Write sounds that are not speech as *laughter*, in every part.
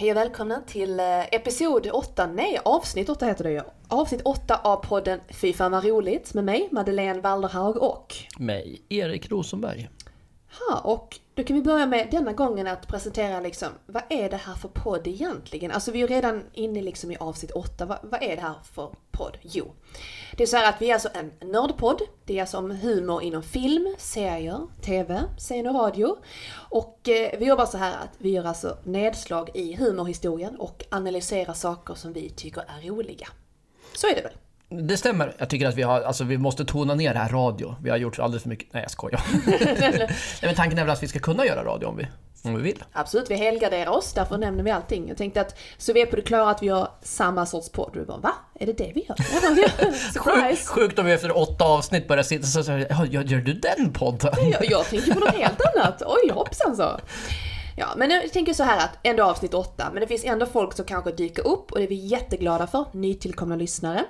Hej och välkomna till eh, episod 8, nej avsnitt 8 heter det ju. Avsnitt 8 av podden Fy fan vad roligt med mig Madeleine Walderhaug och Mig, Erik Rosenberg. Ha, och då kan vi börja med denna gången att presentera liksom, vad är det här för podd egentligen? Alltså vi är ju redan inne liksom i avsnitt 8, vad, vad är det här för podd? Jo, det är så här att vi är alltså en nördpodd. Det är alltså om humor inom film, serier, TV, scen och radio. Och eh, vi jobbar så här att vi gör alltså nedslag i humorhistorien och analyserar saker som vi tycker är roliga. Så är det väl? Det stämmer. Jag tycker att vi, har, alltså, vi måste tona ner det här radio. Vi har gjort alldeles för mycket... Nej, jag skojar. *laughs* Nej, men tanken är väl att vi ska kunna göra radio om vi, om vi vill. Absolut, vi helgarderar oss, därför nämner vi allting. Jag tänkte att, så vi är på det klara att vi gör samma sorts podd. Du bara, va? Är det det vi gör? *laughs* Sjukt, sjukt om vi efter åtta avsnitt börjar sitta så säger gör gör du den podden? Jag, jag tänker på något helt annat. Oj, hoppsan så. Ja, men jag tänker så här att ändå avsnitt åtta, men det finns ändå folk som kanske dyker upp och det är vi jätteglada för, nytillkomna lyssnare.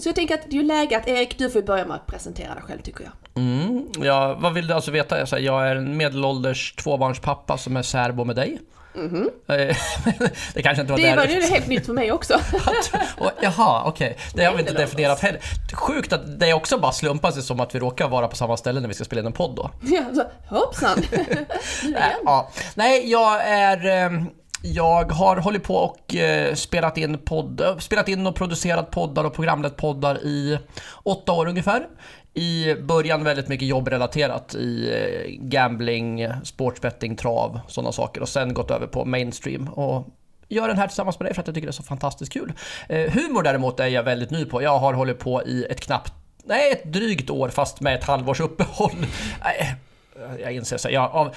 Så jag tänker att det är ju läge att Erik, du får börja med att presentera dig själv tycker jag. Mm, ja, vad vill du alltså veta? Jag är en medelålders tvåbarnspappa som är särbo med dig. Eh, *laughs* det kanske inte var Det där... var ju helt nytt för mig också. Jaha, okej. Det har vi inte definierat heller. Sjukt att det också bara slumpar sig som att vi råkar vara på samma ställe när vi ska spela in en podd då. Ja, så, hoppsan! *laughs* Nu Äh, ja. Nej, jag är... ehm, Jag har hållit på och eh, spelat in, podd, spelat in och producerat poddar och programlett poddar i åtta år ungefär. I början väldigt mycket jobbrelaterat i eh, gambling, sportsbetting, trav, sådana saker. Och sen gått över på mainstream. Och gör den här tillsammans med dig för att jag tycker det är så fantastiskt kul. Eh, humor däremot är jag väldigt ny på. Jag har hållit på i ett knappt, nej ett drygt år fast med ett halvårs uppehåll. *laughs* Nej, jag inser så. Jag, av,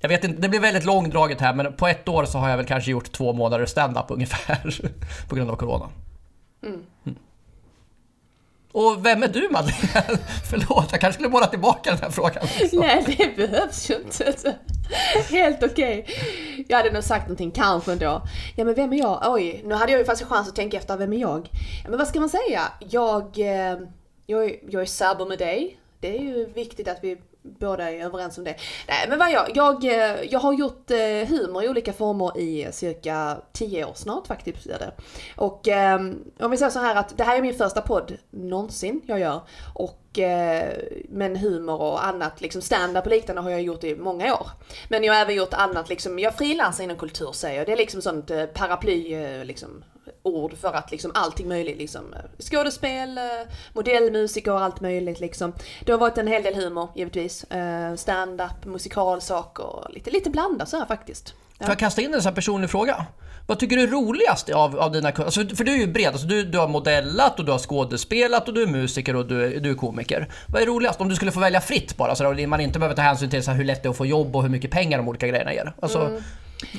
jag vet inte, det blir väldigt långdraget här men på ett år så har jag väl kanske gjort två månader stand-up ungefär. *laughs* på grund av corona. Mm. Och vem är du Madeleine? *laughs* Förlåt, jag kanske skulle måla tillbaka den här frågan. också. Nej, det behövs ju inte. *laughs* Helt okej. Jag hade nog sagt någonting kanske ändå. Ja, men vem är jag? Oj, nu hade jag ju faktiskt chans att tänka efter, vem är jag? Ja, men vad ska man säga? Jag, eh, jag, är- jag är särbo med dig. Det är ju viktigt att vi båda är överens om det. Nej, men vad jag? Jag, jag har gjort eh, humor i olika former i eh, cirka 10 år snart faktiskt. Det. Och ehm, om vi säger så här att det här är min första podd någonsin jag gör. Och, Eh, men humor och annat, liksom stand-up och liknande har jag gjort i många år. Men jag har även gjort annat, liksom, jag frilansar inom kultur säger jag. Det är liksom sånt eh, paraply, eh, liksom, ord för att liksom allting möjligt liksom. Eh, skådespel, eh, modellmusiker och allt möjligt liksom. Det har varit en hel del humor givetvis. Stand-up, musikalsaker, lite, lite blandat så här faktiskt. Ja. Får jag kasta in en sån här personlig fråga? Vad tycker du är roligast av, av dina alltså, För du är ju bred, alltså, du, du har modellat och du har skådespelat och du är musiker och du är, du är komiker. Vad är roligast? Om du skulle få välja fritt bara, så att man inte behöver ta hänsyn till så här, hur lätt det är att få jobb och hur mycket pengar de olika grejerna ger. Alltså,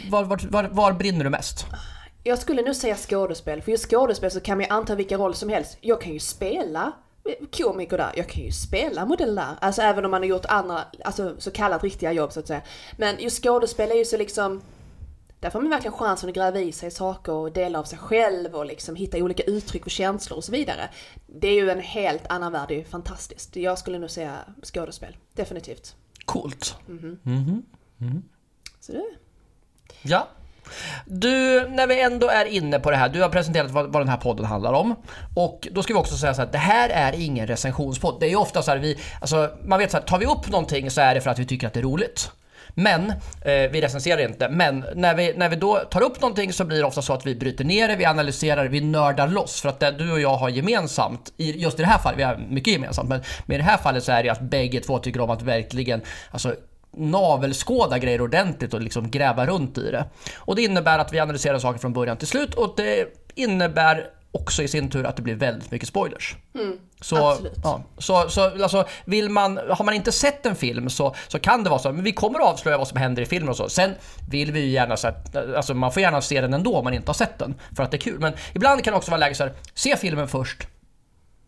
var, var, var, var brinner du mest? Jag skulle nog säga skådespel, för just skådespel så kan man ju anta vilka roller som helst. Jag kan ju spela komiker där, jag kan ju spela modell där. Alltså även om man har gjort andra, alltså så kallat riktiga jobb så att säga. Men just skådespel är ju så liksom där får man verkligen chansen att gräva i sig saker och dela av sig själv och liksom hitta olika uttryck för känslor och så vidare. Det är ju en helt annan värld, det är ju fantastiskt. Jag skulle nog säga skådespel, definitivt. Coolt. Så det, Ja. Du, när vi ändå är inne på det här, du har presenterat vad, vad den här podden handlar om. Och då ska vi också säga så att det här är ingen recensionspodd. Det är ju ofta så här vi, alltså man vet så här, tar vi upp någonting så är det för att vi tycker att det är roligt. Men, eh, vi recenserar inte, men när vi, när vi då tar upp någonting så blir det ofta så att vi bryter ner det, vi analyserar, vi nördar loss. För att det du och jag har gemensamt, i, just i det här fallet, vi har mycket gemensamt, men i det här fallet så är det att bägge två tycker om att verkligen, alltså navelskåda grejer ordentligt och liksom gräva runt i det. Och det innebär att vi analyserar saker från början till slut och det innebär också i sin tur att det blir väldigt mycket spoilers. så, absolut. Ja, så, så alltså, vill man, har man inte sett en film så, så kan det vara så, men vi kommer att avslöja vad som händer i filmen och så. Sen vill vi ju gärna så att, alltså man får gärna se den ändå om man inte har sett den, för att det är kul. Men ibland kan det också vara läge så här, se filmen först,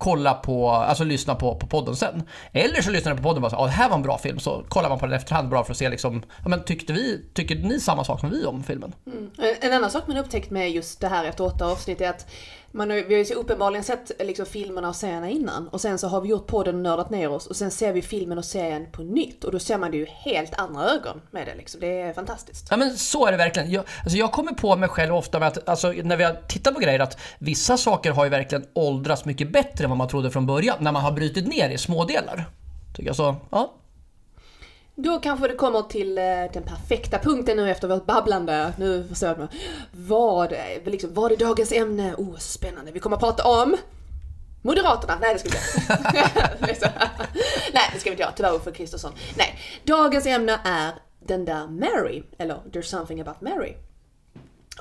kolla på, alltså lyssna på, på podden sen. Eller så lyssnar du på podden och bara så, ah, det här var en bra film, så kollar man på den efterhand bara för att se liksom, ja men tyckte vi, tycker ni samma sak som vi om filmen? En, en annan sak man upptäckt med just det här efter åtta avsnitt är att man har, vi har ju så uppenbarligen sett liksom, filmerna och serierna innan och sen så har vi gjort podden och nördat ner oss och sen ser vi filmen och serien på nytt och då ser man det ju helt andra ögon med det liksom. Det är fantastiskt. Ja men så är det verkligen. Jag, alltså jag kommer på mig själv ofta med att, alltså, när vi har tittat på grejer, att vissa saker har ju verkligen åldrats mycket bättre än vad man trodde från början, när man har brutit ner i smådelar. Tycker jag så, ja. Då kanske det kommer till eh, den perfekta punkten nu efter vårt babblande. Nu förstår jag. Vad, är- liksom, vad är dagens ämne? Oh, spännande. Vi kommer att prata om Moderaterna. Nej, det ska vi inte. *laughs* Nej, det ska vi inte göra. Tyvärr för Kristersson. Nej, dagens ämne är den där Mary. Eller There's something about Mary.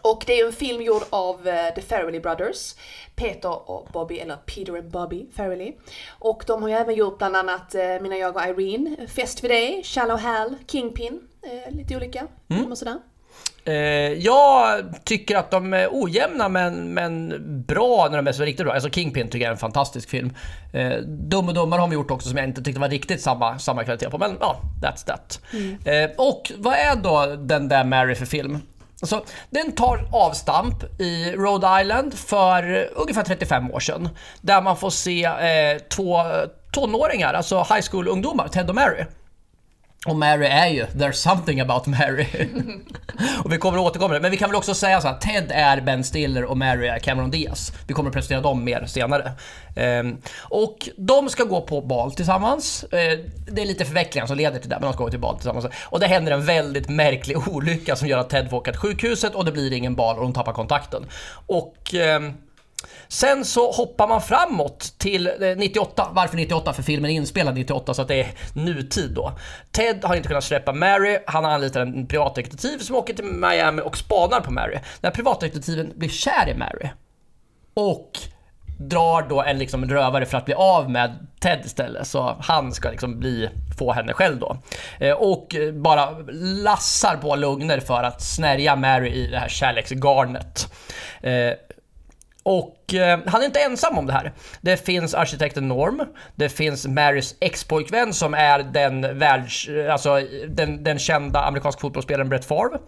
Och det är en film gjord av eh, The Farrelly Brothers. Peter och Bobby, eller Peter and Bobby Farrelly. Och de har ju även gjort bland annat eh, Mina jag och Irene, Fest för dig, Shallow Hal, Kingpin. Eh, lite olika filmer och sådär. Jag tycker att de är ojämna men, men bra när de är så riktigt bra. Alltså Kingpin tycker jag är en fantastisk film. Dum och Dummare har de gjort också som jag inte tyckte var riktigt samma, samma kvalitet på. Men ja, that's that. Eh, och vad är då den där Mary för film? Alltså, den tar avstamp i Rhode Island för ungefär 35 år sedan. Där man får se eh, två tonåringar, alltså high school-ungdomar, Ted och Mary. Och Mary är ju There's something about Mary. *laughs* och vi kommer att återkomma. Men vi kan väl också säga så här, Ted är Ben Stiller och Mary är Cameron Diaz. Vi kommer att presentera dem mer senare. Ehm, och de ska gå på bal tillsammans. Eh, det är lite förvecklingar som leder till det, men de ska gå till bal tillsammans. Och det händer en väldigt märklig olycka som gör att Ted får åka till sjukhuset och det blir ingen bal och de tappar kontakten. Och ehm, Sen så hoppar man framåt till eh, 98. Varför 98? För filmen är inspelad 98 så att det är nutid då. Ted har inte kunnat släppa Mary. Han anlitar en privatdetektiv som åker till Miami och spanar på Mary. Den här privatdetektiven blir kär i Mary. Och drar då en liksom rövare för att bli av med Ted istället. Så han ska liksom bli, få henne själv då. Eh, Och eh, bara lassar på lugner för att snärja Mary i det här kärleksgarnet. Eh, och eh, han är inte ensam om det här. Det finns arkitekten Norm, det finns Marys ex-pojkvän som är den, världs, eh, alltså, den, den kända amerikanska fotbollsspelaren Brett Favre.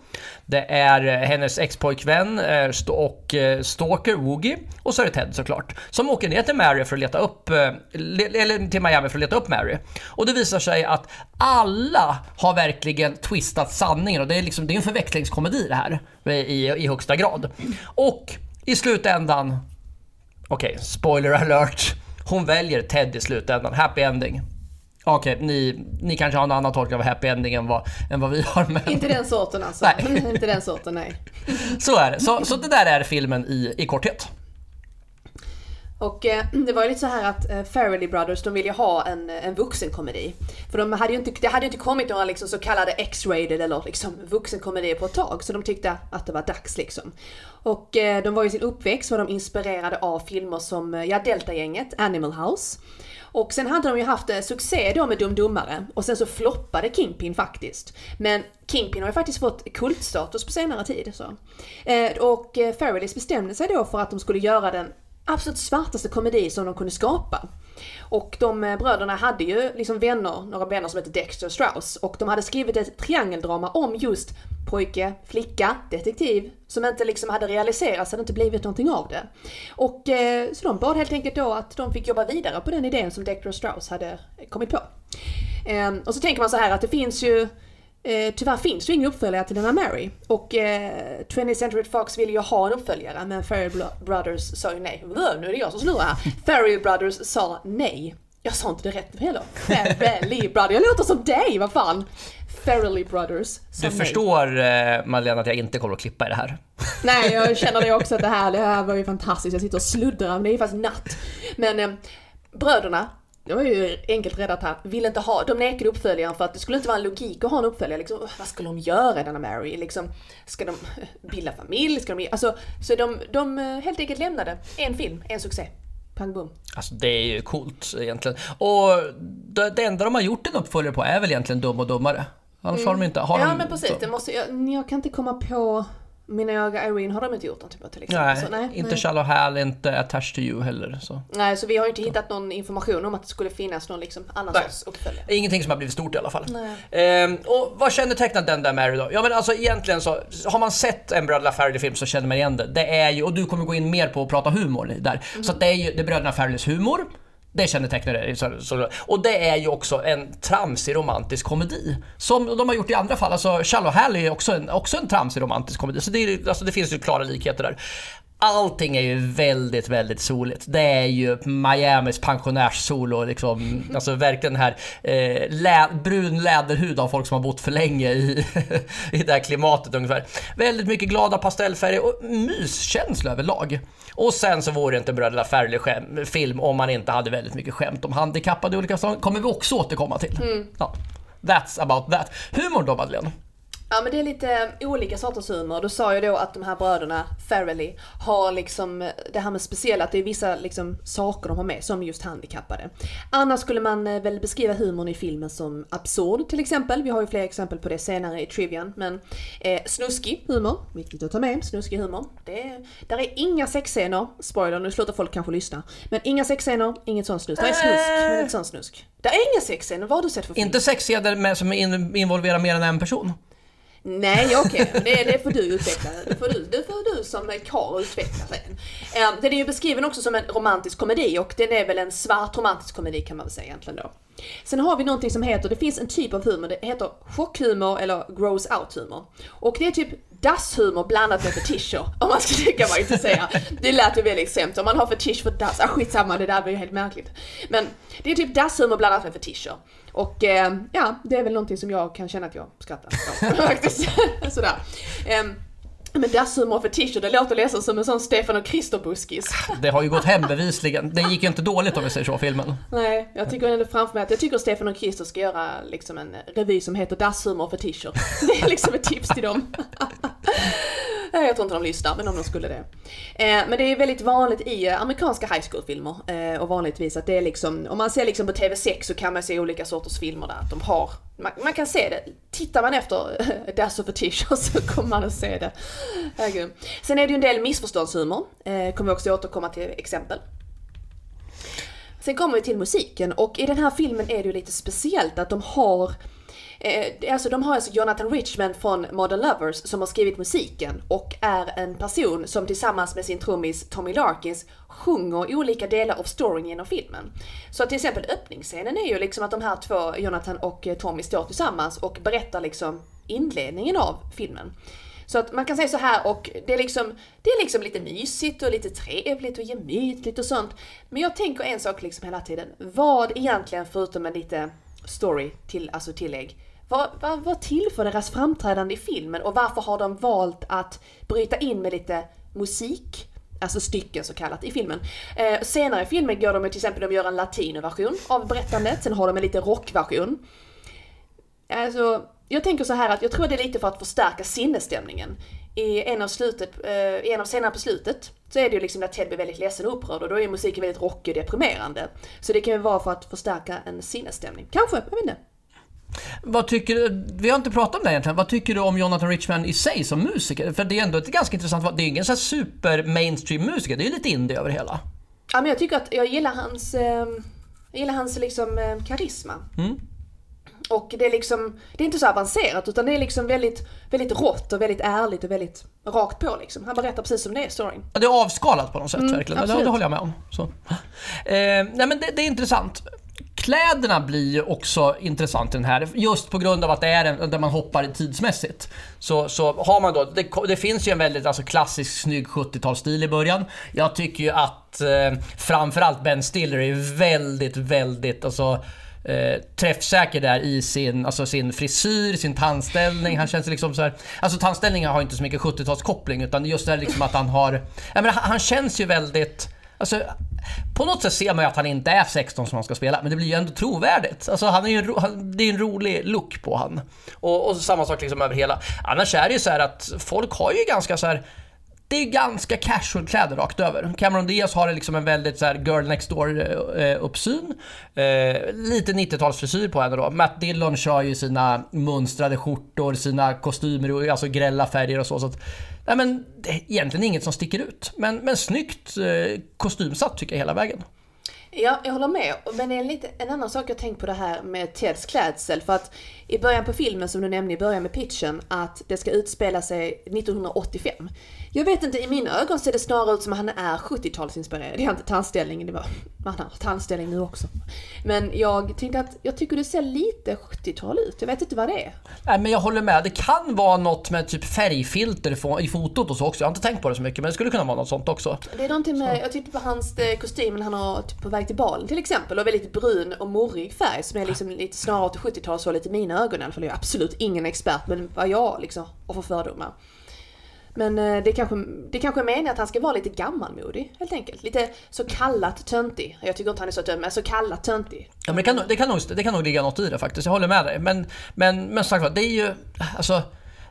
Det är eh, hennes ex-pojkvän eh, st- och eh, stalker Woogie. Och så är det Ted såklart. Som åker ner till Mary för att leta upp, eh, le- eller till Miami för att leta upp Mary. Och det visar sig att alla har verkligen twistat sanningen och det är, liksom, det är en förväxlingskomedi det här eh, i, i högsta grad. Och i slutändan, okej, spoiler alert. Hon väljer Ted i slutändan. Happy ending. Okej, ni, ni kanske har en annan tolkning av happy ending än vad, än vad vi har. Men Inte den sorten alltså. Nej. *laughs* inte den sorten, nej. så är det. Så, så det där är filmen i, i korthet. Och eh, *clears throat* det var ju lite så här att eh, Farrelly Brothers, de ville ju ha en, eh, en vuxenkomedi. För de hade ju inte, det hade ju inte kommit några liksom så kallade X-rated eller liksom vuxenkomedier på ett tag. Så de tyckte att det var dags liksom. Och eh, de var i sin uppväxt var de inspirerade av filmer som, eh, ja Delta-gänget, Animal House. Och sen hade de ju haft eh, succé då med Dum Dummare och sen så floppade Kingpin faktiskt. Men Kingpin har ju faktiskt fått kultstatus på senare tid. Så. Eh, och Farrellys bestämde sig då för att de skulle göra den absolut svartaste komedi som de kunde skapa. Och de eh, bröderna hade ju liksom vänner, några vänner som hette Dexter Strauss och de hade skrivit ett triangeldrama om just pojke, flicka, detektiv som inte liksom hade realiserats, hade inte blivit någonting av det. Och eh, så de bad helt enkelt då att de fick jobba vidare på den idén som Dexter Strauss hade kommit på. Eh, och så tänker man så här att det finns ju Eh, tyvärr finns ju ingen uppföljare till denna Mary. Och eh, 20th Century Fox ville ju ha en uppföljare men Ferry Bro- Brothers sa ju nej. Vö, Nu är det jag som snurrar här. *laughs* Ferry Brothers sa nej. Jag sa inte det rätt heller. Ferrelly Brothers. Jag låter som dig, vad fan. Ferrelly Brothers sa Du förstår eh, Madeleine att jag inte kommer att klippa i det här. *laughs* Nej, jag känner det också att det här, det här var ju fantastiskt. Jag sitter och sluddrar, men det är ju faktiskt natt. Men eh, bröderna, det var ju enkelt räddat här, ville inte ha, de nekade uppföljaren för att det skulle inte vara en logik att ha en uppföljare. Liksom, "Åh, vad skulle de göra denna Mary? Liksom, ska de bilda familj? Ska de, alltså, så de, de eh, helt enkelt lämnade en film, en succé. Pang bom. Alltså det är ju coolt egentligen. Och det, det enda de har gjort en uppföljare på är väl egentligen Dum och Dummare. Annars har de inte... Har Ja de, men precis, så- det måste, jag, jag kan inte komma på Mina öga Irene har de inte gjort någonting på till exempel. Nej, så, nej, inte nej. Shallow Hal, inte Attached to You heller. Så. nej, så vi har ju inte hittat någon information om att det skulle finnas någon liksom annan Nej. sorts uppföljare. Ingenting som har blivit stort i alla fall. Ehm, och vad kännetecknar den där Mary då? Ja men alltså egentligen så, har man sett en Bröderna Farrelly-film så känner man igen det. Det är ju, och du kommer gå in mer på att prata humor där. Så att det är ju det är Bröderna Farrellys humor. Det kännetecknar det. Så, så, och det är ju också en tramsig romantisk komedi. Som de har gjort i andra fall. Alltså Shallow Hall är också en, också en tramsig romantisk komedi. Så det, är, alltså, det finns ju klara likheter där. Allting är ju väldigt, väldigt soligt. Det är ju Miamis pensionärssolo, liksom, *laughs* alltså verkligen den här eh, lä brun läderhud av folk som har bott för länge i, *laughs* i det här klimatet ungefär. Väldigt mycket glada pastellfärger och myskänsla överlag. Och sen så vore det inte Bröderna Farrelly-film om man inte hade väldigt mycket skämt om handikappade i olika slag. kommer vi också återkomma till. Ja. That's about that. Humor då Madeleine? Ja men det är lite olika sorters humor. Du sa ju då att de här bröderna Farrelly har liksom det här med speciella, att det är vissa liksom saker de har med som just handikappade. Annars skulle man eh, väl beskriva humorn i filmen som absurd till exempel. Vi har ju fler exempel på det senare i trivian. Men eh, snuskig humor, viktigt att ta med, snuskig humor. Det är, där är inga sexscener, spoiler nu slutar folk kanske lyssna. Men inga sexscener, inget sånt snusk. Det är snusk, men inte sån snusk. Det är inga sexscener, vad har du sett för film? Inte sexscener som in, involverar mer än en person? Nej, okej. Det, det får du utveckla. Det får du, det får du som karl utveckla sen. Ehm, den är ju beskriven också som en romantisk komedi och den är väl en svart romantisk komedi kan man väl säga egentligen då. Sen har vi någonting som heter, det finns en typ av humor, det heter chockhumor eller gross out humor. Och det är typ dasshumor blandat med fetischer, om man ska tycka vad jag inte säga. Det lät ju väldigt sämst, om man har fetisch för dass, ah, skitsamma det där blir ju helt märkligt. Men det är typ dasshumor blandat med fetischer. Och eh, ja, det är väl någonting som jag kan känna att jag skrattar åt *laughs* faktiskt. Sådär. Eh, men dasshumor och fetischer, det låter nästan som en sån Stefan och Krister-buskis. Det har ju gått hem bevisligen. Det gick ju inte dåligt om vi säger så, filmen. Nej, jag tycker ändå framför mig att jag tycker Stefan och Krister ska göra liksom en revy som heter Dasshumor och fetischer. Det är liksom ett tips till dem. Nej, Jag tror inte de lyssnar, men om de skulle det. Eh, men det är väldigt vanligt i eh, amerikanska high school-filmer eh, och vanligtvis att det är liksom, om man ser liksom på TV6 så kan man se olika sorters filmer där, att de har, man, man kan se det. Tittar man efter eh, Dass of a T-shirt *laughs* så kommer man att se det. Herregud. Sen är det ju en del missförståndshumor, eh, kommer vi också återkomma till exempel. Sen kommer vi till musiken och i den här filmen är det ju lite speciellt att de har Eh, alltså de har alltså Jonathan Richman från Modern Lovers som har skrivit musiken och är en person som tillsammans med sin trummis Tommy Larkins sjunger olika delar av storyn genom filmen. Så till exempel öppningsscenen är ju liksom att de här två, Jonathan och eh, Tommy, står tillsammans och berättar liksom inledningen av filmen. Så att man kan säga så här och det är liksom, det är liksom lite mysigt och lite trevligt och gemytligt och sånt. Men jag tänker en sak liksom hela tiden. Vad egentligen, förutom en lite story till, alltså tillägg, vad, vad, vad tillför deras framträdande i filmen och varför har de valt att bryta in med lite musik? Alltså stycken så kallat i filmen. Eh, senare i filmen går de till exempel, de gör en latinoversion av berättandet, sen har de en lite rockversion. Alltså, jag tänker så här att jag tror det är lite för att förstärka sinnesstämningen. I en av, slutet, eh, i en av scenerna på slutet så är det ju liksom när Ted blir väldigt ledsen och upprörd och då är musiken väldigt rockig och deprimerande. Så det kan ju vara för att förstärka en sinnesstämning. Kanske, jag vet inte. Vad tycker du, vi har inte pratat om det egentligen. Vad tycker du om Jonathan Richman i sig som musiker? För det är ändå ett ganska intressant. Det är ingen så super mainstream musiker. Det är ju lite indie över det hela. Ja men jag tycker att jag gillar hans, eh, jag gillar hans liksom eh, karisma. Mm. Och det är liksom, det är inte så avancerat utan det är liksom väldigt, väldigt rått och väldigt ärligt och väldigt rakt på liksom. Han berättar precis som det är storyn. Ja, det är avskalat på något sätt verkligen. Det, Mm, det håller jag med om. Så. *laughs* Eh, nej men det, det är intressant. Kläderna blir ju också intressant i den här, just på grund av att det är en, där man hoppar tidsmässigt. Så, så har man då, det, det finns ju en väldigt alltså, klassisk snygg 70-talsstil i början. Jag tycker ju att eh, framförallt Ben Stiller är väldigt, väldigt, alltså eh, träffsäker där i sin, alltså sin frisyr, sin tandställning. Han känns liksom så här, alltså tandställningen har inte så mycket 70-talskoppling utan just det här liksom att han har, jag menar, han, han känns ju väldigt Alltså, på något sätt ser man ju att han inte är 16 som han ska spela, men det blir ju ändå trovärdigt. Alltså, han är ju en, ro- han, det är en rolig look på han. Och, och samma sak liksom över hela. Annars är det ju så här att folk har ju ganska så här. Det är ganska casual kläder rakt över. Cameron Diaz har liksom en väldigt så här girl next door eh, uppsyn. Eh, lite 90-talsfrisyr på henne då. Matt Dillon kör ju sina mönstrade skjortor, sina kostymer, alltså grälla färger och så. så att, nej men, det är egentligen inget som sticker ut. Men, men snyggt eh, kostymsatt tycker jag hela vägen. Ja, jag håller med. Men det är lite, en annan sak jag tänkt på det här med Teds klädsel. För att i början på filmen, som du nämnde i början med pitchen, att det ska utspela sig 1985. Jag vet inte, i mina ögon ser det snarare ut som att han är 70-talsinspirerad. Det är inte tandställningen, det var, han har tandställning nu också. Men jag tänkte att, jag tycker det ser lite 70-tal ut. Jag vet inte vad det är. Nej men jag håller med. Det kan vara något med typ färgfilter i fotot och så också. Jag har inte tänkt på det så mycket men det skulle kunna vara något sånt också. Det är någonting med, så. jag tittar på hans eh, kostym han har typ på väg till balen till exempel och väldigt brun och morrig färg som är liksom lite snarare åt 70-tal så lite mina ögon i alla fall. Jag är absolut ingen expert men vad jag liksom har för fördomar. Men eh, det kanske, det kanske är meningen att han ska vara lite gammalmodig helt enkelt. Lite så kallat töntig. Jag tycker inte han är så töntig men så kallat töntig. Ja men det kan, det, kan nog, det kan nog ligga något i det faktiskt, jag håller med dig. Men, men, men sagt det är ju, alltså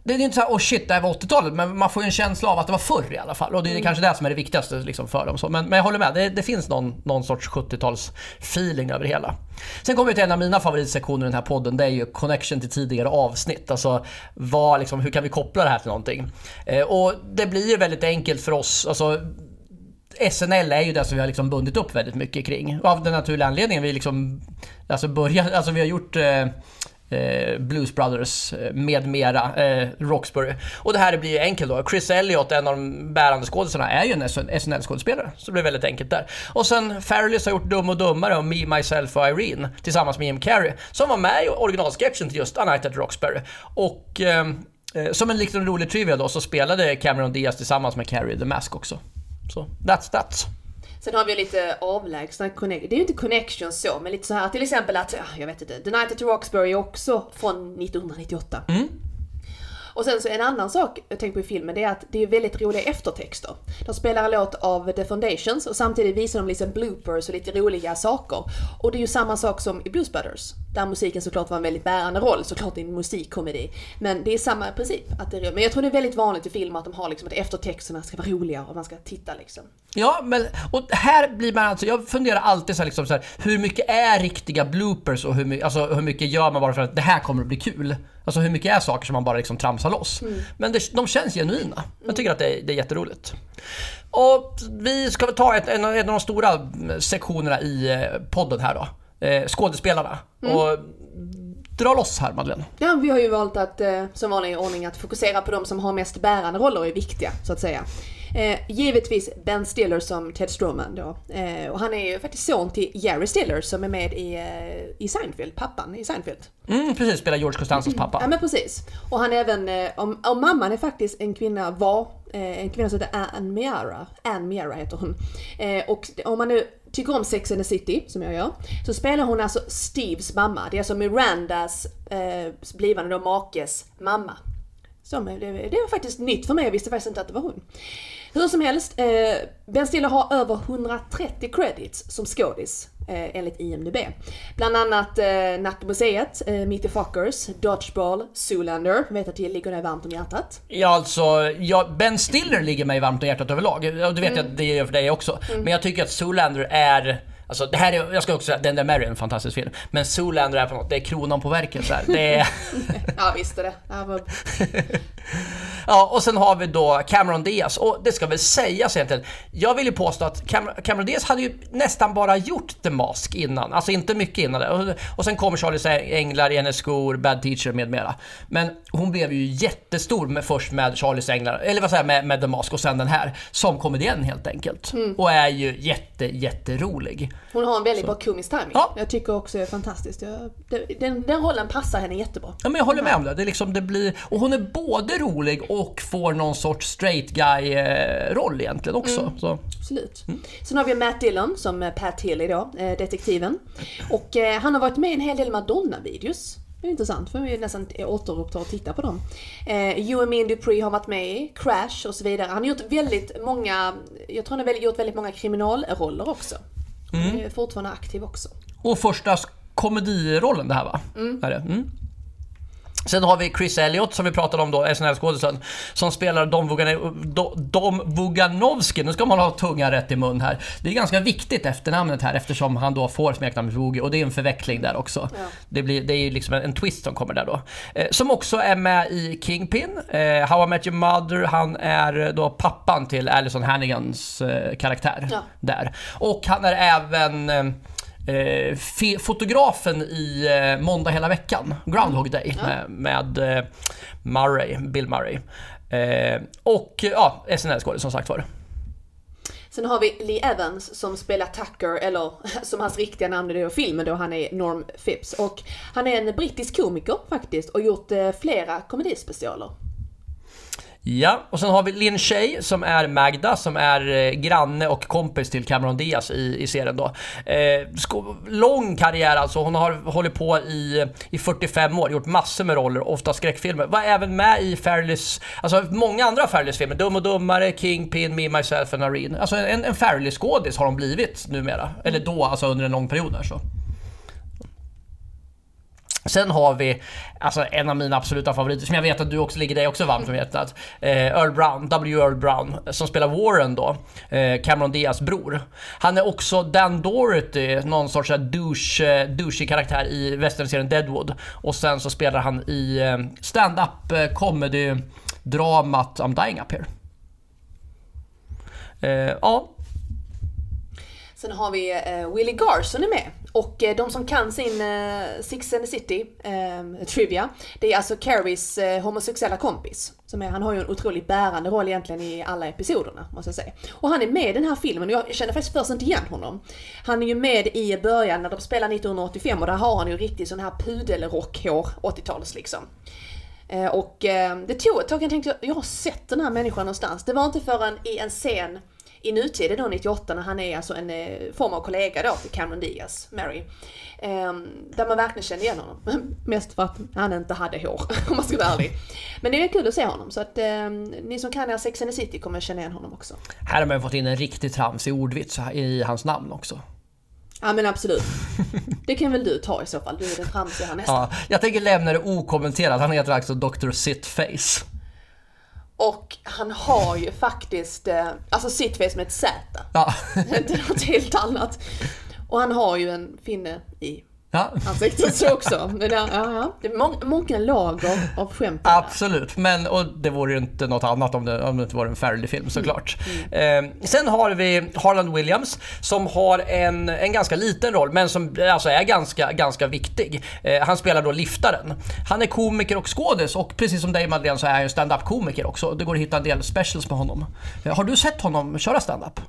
det är inte såhär, oh shit, det här var 80-talet, men man får ju en känsla av att det var förr i alla fall. Och det är mm. kanske det som är det viktigaste liksom, för dem. Så, men, men jag håller med, det, det finns någon, någon sorts 70-tals feeling över det hela. Sen kommer vi till en av mina favoritsektioner i den här podden, det är ju connection till tidigare avsnitt. Alltså, vad, liksom, hur kan vi koppla det här till någonting? Eh, och det blir ju väldigt enkelt för oss, alltså, SNL är ju det som vi har liksom bundit upp väldigt mycket kring. Av den naturliga anledningen vi liksom, alltså börjat, alltså vi har gjort Eh, Eh, Blues Brothers eh, med mera, eh, Roxbury. Och det här blir ju enkelt då. Chris Elliott, en av de bärande skådespelarna, är ju en SNL-skådespelare. Så det blir väldigt enkelt där. Och sen Farrellys har gjort Dum och Dummare och Me, Myself och Irene tillsammans med Jim Carrey. Som var med i originalsketchen till just A Night at Roxbury. Och eh, eh som en liten rolig trivia då så spelade Cameron Diaz tillsammans med Carrie the Mask också. Så that's that. Sen har vi lite avlägsna connection. Det är ju inte connections så, men lite så här till exempel att, jag vet inte, The Night at Roxbury är också från 1998. Mm. Och sen så en annan sak jag tänker på i filmen, det är att det är väldigt roliga eftertexter. De spelar en låt av The Foundations och samtidigt visar de liksom bloopers och lite roliga saker. Och det är ju samma sak som i Blues Brothers. Där musiken såklart var en väldigt bärande roll, såklart i en musikkomedi. Men det är samma princip. Att det är, men jag tror det är väldigt vanligt i filmer att de har liksom att eftertexterna ska vara roliga och man ska titta liksom. Ja, men och här blir man alltså, jag funderar alltid så här, liksom så här, hur mycket är riktiga bloopers och hur, alltså, hur mycket gör man bara för att det här kommer att bli kul? Alltså hur mycket är saker som man bara liksom tramsar loss? Mm. Men det, de känns genuina. Jag tycker att det är, det är jätteroligt. Och vi ska ta ett, en, en av de stora sektionerna i eh, podden här då. Eh, skådespelarna. Mm. Och dra loss här Madeleine. Ja, vi har ju valt att eh, som vanlig ordning att fokusera på de som har mest bärande roller och är viktiga så att säga. Eh, givetvis Ben Stiller som Ted Stroman då. Eh, och han är ju faktiskt son till Jerry Stiller som är med i, eh, i Seinfeld, pappan i Seinfeld. Mm, precis, spelar George Costanzas pappa. Ja men precis. Och han är även, eh, om, om mamman är faktiskt en kvinna, var eh, en kvinna som heter Anne Miara. Anne Miara heter hon. Eh, och om man nu tycker om Sex and the City, som jag gör, så spelar hon alltså Steves mamma. Det är alltså Mirandas blivande då makes mamma. Så, det, det var faktiskt nytt för mig, jag visste faktiskt inte att det var hon. Hur som helst, eh, Ben Stiller har över 130 credits som skådis eh, enligt IMDB. Bland annat eh, Nattmuseet, eh, Meet the Fuckers, Dodgeball, Zoolander, vet att det ligger dig varmt om hjärtat. Ja alltså, ja, Ben Stiller ligger mig varmt om hjärtat överlag. Och du vet mm. att det gör för dig också. Mm. Men jag tycker att Zoolander är Alltså det här är, jag ska också säga, den där Mary är en fantastisk film. Men Zoolander är på något, det är kronan på verket så här. Det är... *laughs* ja visst är det. *laughs* Ja, och sen har vi då Cameron Diaz. Och det ska väl sägas egentligen, jag vill ju påstå att Cam Cameron Diaz hade ju nästan bara gjort The Mask innan. Alltså inte mycket innan det. Och, och sen kommer Charlies Änglar, i hennes skor, Bad Teacher med mera. Men hon blev ju jättestor med, först med Charlies Änglar, eller vad säger jag, med, med The Mask och sen den här. Som komedienn helt enkelt. Mm. Och är ju jätte, jätterolig. Hon har en väldigt Så. bra komisk timing. Ja. Jag tycker också det är fantastiskt. Jag, den, den rollen passar henne jättebra. Ja men jag håller med om det. det, liksom, det blir, och hon är både rolig och får någon sorts straight guy-roll egentligen också. Mm. Så. Absolut. Mm. Sen har vi Matt Dillon som Pat Healy då, eh, detektiven. Och eh, han har varit med i en hel del Madonna-videos. Det är intressant, för vi nästan återuppta och titta på dem. Eh, you and me and Dupree har varit med i, Crash och så vidare. Han har gjort väldigt många, jag tror han har gjort väldigt många kriminalroller också. Mm. Är fortfarande aktiv också. Och första komedirollen det här va? Mm. Är det? Mm. Sen har vi Chris Elliott som vi pratade om då, SNL-skådisen, som spelar Dom, Vugan Dom Vuganovsky. Nu ska man ha tungan rätt i mun här. Det är ganska viktigt efternamnet här eftersom han då får smeknamnet Woogie och det är en förveckling där också. Ja. Det, blir, det är ju liksom en, en, twist som kommer där då. Eh, som också är med i Kingpin, eh, How I Met Your Mother, han är då pappan till Alison Hannigans eh, karaktär ja. där. Och han är även eh, eh, fotografen i eh, Måndag hela veckan, Groundhog Day, mm. med, med eh, Murray, Bill Murray. Eh, och ja, SNL-skådis som sagt var. Sen har vi Lee Evans som spelar Tucker, eller *laughs* som hans riktiga namn är i filmen då, han är Norm Phipps. Och han är en brittisk komiker faktiskt och gjort eh, flera komedispecialer. Ja, och sen har vi Lin Shay som är Magda, som är eh, granne och kompis till Cameron Diaz i, i serien då. Eh, lång karriär alltså, hon har hållit på i, i 45 år, gjort massor med roller, ofta skräckfilmer. Var även med i Fairless, alltså många andra Fairless-filmer, Dum och Dummare, Kingpin, Me, Myself and Irene. Alltså en, en Fairless-skådis har hon blivit numera, eller då alltså under en lång period där så. Sen har vi alltså en av mina absoluta favoriter som jag vet att du också ligger dig också varmt om hjärtat. Eh, Earl Brown, W. Earl Brown, som spelar Warren då, eh, Cameron Diaz bror. Han är också Dan Dorothy, någon sorts eh, douche, eh, douchey karaktär i westernserien Deadwood. Och sen så spelar han i eh, stand-up eh, comedy dramat I'm Dying Up Here. Eh, ja. Sen har vi eh, Willie Garson är med. Och eh, de som kan sin eh, Six and the City eh, trivia, det är alltså Carries eh, homosexuella kompis. Som är, han har ju en otroligt bärande roll egentligen i alla episoderna, måste jag säga. Och han är med i den här filmen och jag känner faktiskt först inte igen honom. Han är ju med i början när de spelar 1985 och där har han ju riktigt sån här pudelrockhår, 80-tals liksom. Eh, och eh, det tog ett tag, jag tänkte jag har sett den här människan någonstans. Det var inte förrän i en scen i nutiden då 98 när han är alltså en eh, form av kollega då till Cameron Diaz, Mary. Eh, där man verkligen känner igen honom. *laughs* Mest för att han inte hade hår, *laughs* om man ska vara ärlig. Men det är kul att se honom, så att eh, ni som kan er Sex and the City kommer känna igen honom också. Här har man fått in en riktig tramsig ordvits i hans namn också. Ja men absolut. *laughs* Det kan väl du ta i så fall, du är den tramsiga här nästan. Ja, jag tänker lämna det okommenterat, han heter alltså Dr. Sitface. Och han har ju faktiskt, eh, alltså sittface med ett Z. Ja. *laughs* Inte något helt annat. Och han har ju en finne i Ja. Ansiktet så också. *laughs* Men ja, ja, Det är må många lager av skämt. Absolut, men och det vore ju inte något annat om det, om det inte var en Fairley-film såklart. Mm. Eh, sen har vi Harland Williams som har en, en ganska liten roll men som alltså är ganska, ganska viktig. Eh, han spelar då liftaren. Han är komiker och skådis och precis som dig Madeleine så är han ju stand-up komiker också. Det går att hitta en del specials med honom. Eh, har du sett honom köra stand-up?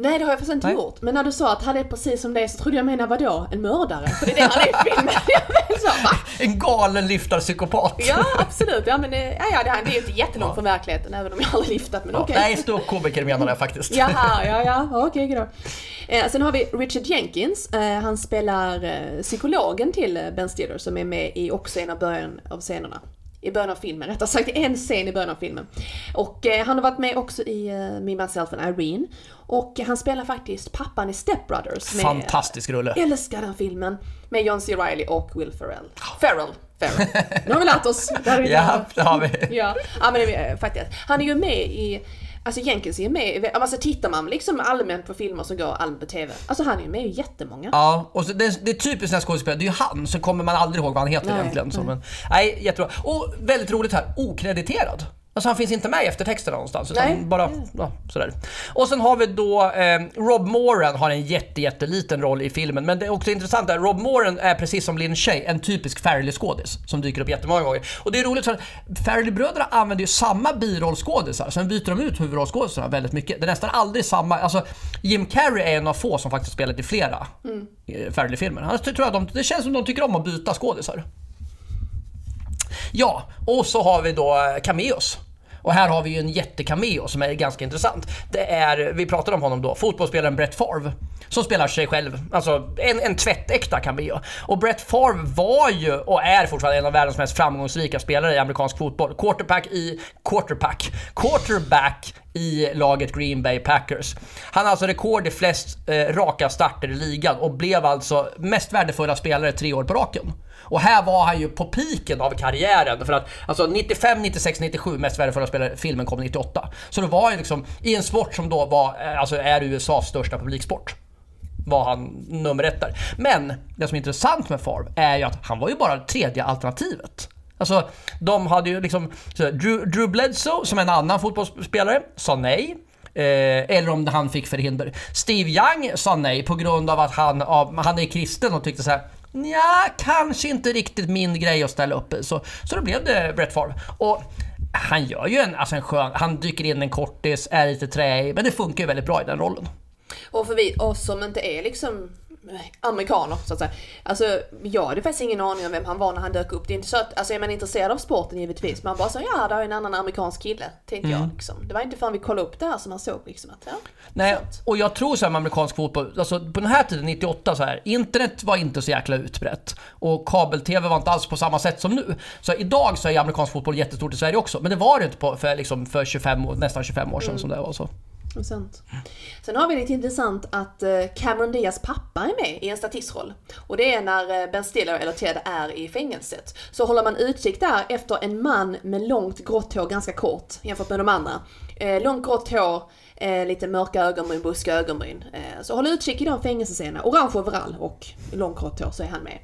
Nej det har jag faktiskt inte Nej. gjort. Men när du sa att han är precis som det så trodde jag menade vadå? En mördare? För det är det han är i filmen. *laughs* så, En galen liftarpsykopat. Ja absolut. Ja, men, ja, ja, det, är ju inte jättelångt ja. från verkligheten även om jag aldrig liftat. Men ja. okej. Okay. Nej, ståuppkomiker menar jag faktiskt. Jaha, ja ja, okej okay, då. Eh, sen har vi Richard Jenkins. Eh, han spelar eh, psykologen till eh, Ben Stiller som är med i också en av början av scenerna i början av filmen, rättare sagt en scen i början av filmen. Och eh, han har varit med också i uh, Me, Myself and Irene. Och han spelar faktiskt pappan i Step Brothers. Med, Fantastisk rulle. Jag älskar den filmen. Med John C. Reilly och Will Ferrell. Ferrell. Ferrell. *laughs* Nu har vi lärt oss. ja, det har vi. ja, ja men det är faktiskt. Han är ju med i Alltså Jenkins är ju med, alltså tittar man liksom allmänt på filmer som går allmänt på TV, alltså han är ju med i jättemånga. Ja, och det, det är typiskt när skådespelare, det är ju han, så kommer man aldrig ihåg vad han heter nej, egentligen. Så, men, nej, jättebra. Och väldigt roligt här, okrediterad. Alltså han finns inte med i eftertexterna någonstans. Utan Nej. bara ja, sådär. Och sen har vi då eh, Rob Moran har en jätte, jätteliten roll i filmen. Men det är också intressant att Rob Moran är precis som Lin Shay en typisk Farrelly-skådis som dyker upp jättemånga gånger. Och det är roligt för Farrelly-bröderna använder ju samma birollskådisar. Sen byter de ut huvudrollskådisarna väldigt mycket. Det är nästan aldrig samma. Alltså Jim Carrey är en av få som faktiskt spelat i flera mm. Eh, Farrelly-filmer. Tror jag de, det känns som de tycker om att byta skådisar. Ja, och så har vi då eh, cameos. Och här har vi ju en jättekameo som är ganska intressant. Det är, vi pratade om honom då, fotbollsspelaren Brett Favre. Som spelar sig själv, alltså en, en tvättäkta cameo. Och Brett Favre var ju, och är fortfarande en av världens mest framgångsrika spelare i amerikansk fotboll. Quarterback i, quarterback, quarterback i laget Green Bay Packers. Han har alltså rekord i flest eh, raka starter i ligan och blev alltså mest värdefulla spelare tre år på raken. Och här var han ju på piken av karriären. För att alltså 95, 96, 97 mest värdefulla spelare, filmen kom 98. Så det var ju liksom i en sport som då var, eh, alltså är USAs största publiksport var han nummer ett där. Men det som är intressant med Favre är ju att han var ju bara det tredje alternativet. Alltså, de hade ju liksom... Drew, Drew Bledsoe, som en annan fotbollsspelare, sa nej. Eh, eller om han fick förhinder. Steve Young sa nej på grund av att han, av, han är kristen och tyckte så här. Ja, kanske inte riktigt min grej att ställa upp i. Så, så då blev det Brett Favre. Och han gör ju en, alltså en skön, han dyker in en kortis, är lite träig, men det funkar ju väldigt bra i den rollen. Och för vi, oss som inte är liksom amerikaner så att säga. Alltså jag hade faktiskt ingen aning om vem han var när han dök upp. Det är inte så att, alltså är man intresserad av sporten givetvis, man bara så ja, där är en annan amerikansk kille, tänkte mm. jag liksom. Det var inte förrän vi kollade upp det här som man såg liksom att, ja. Nej, sånt. och jag tror så här med amerikansk fotboll, alltså på den här tiden, 98 så här, internet var inte så jäkla utbrett. Och kabel-tv var inte alls på samma sätt som nu. Så idag så är amerikansk fotboll jättestort i Sverige också, men det var det inte på, för, liksom, för 25, nästan 25 år sedan mm. som det var så. Sant. Sen har vi lite intressant att eh, Cameron Diaz pappa är med i en statistroll. Och det är när eh, Ben Stiller eller Ted är i fängelset. Så håller man utkik där efter en man med långt grått hår, ganska kort jämfört med de andra. Eh, långt grått hår, lite mörka ögonbryn, buskiga ögonbryn. Så håll utkik i de fängelsescenerna. Orange overall och långt grått hår så är han med.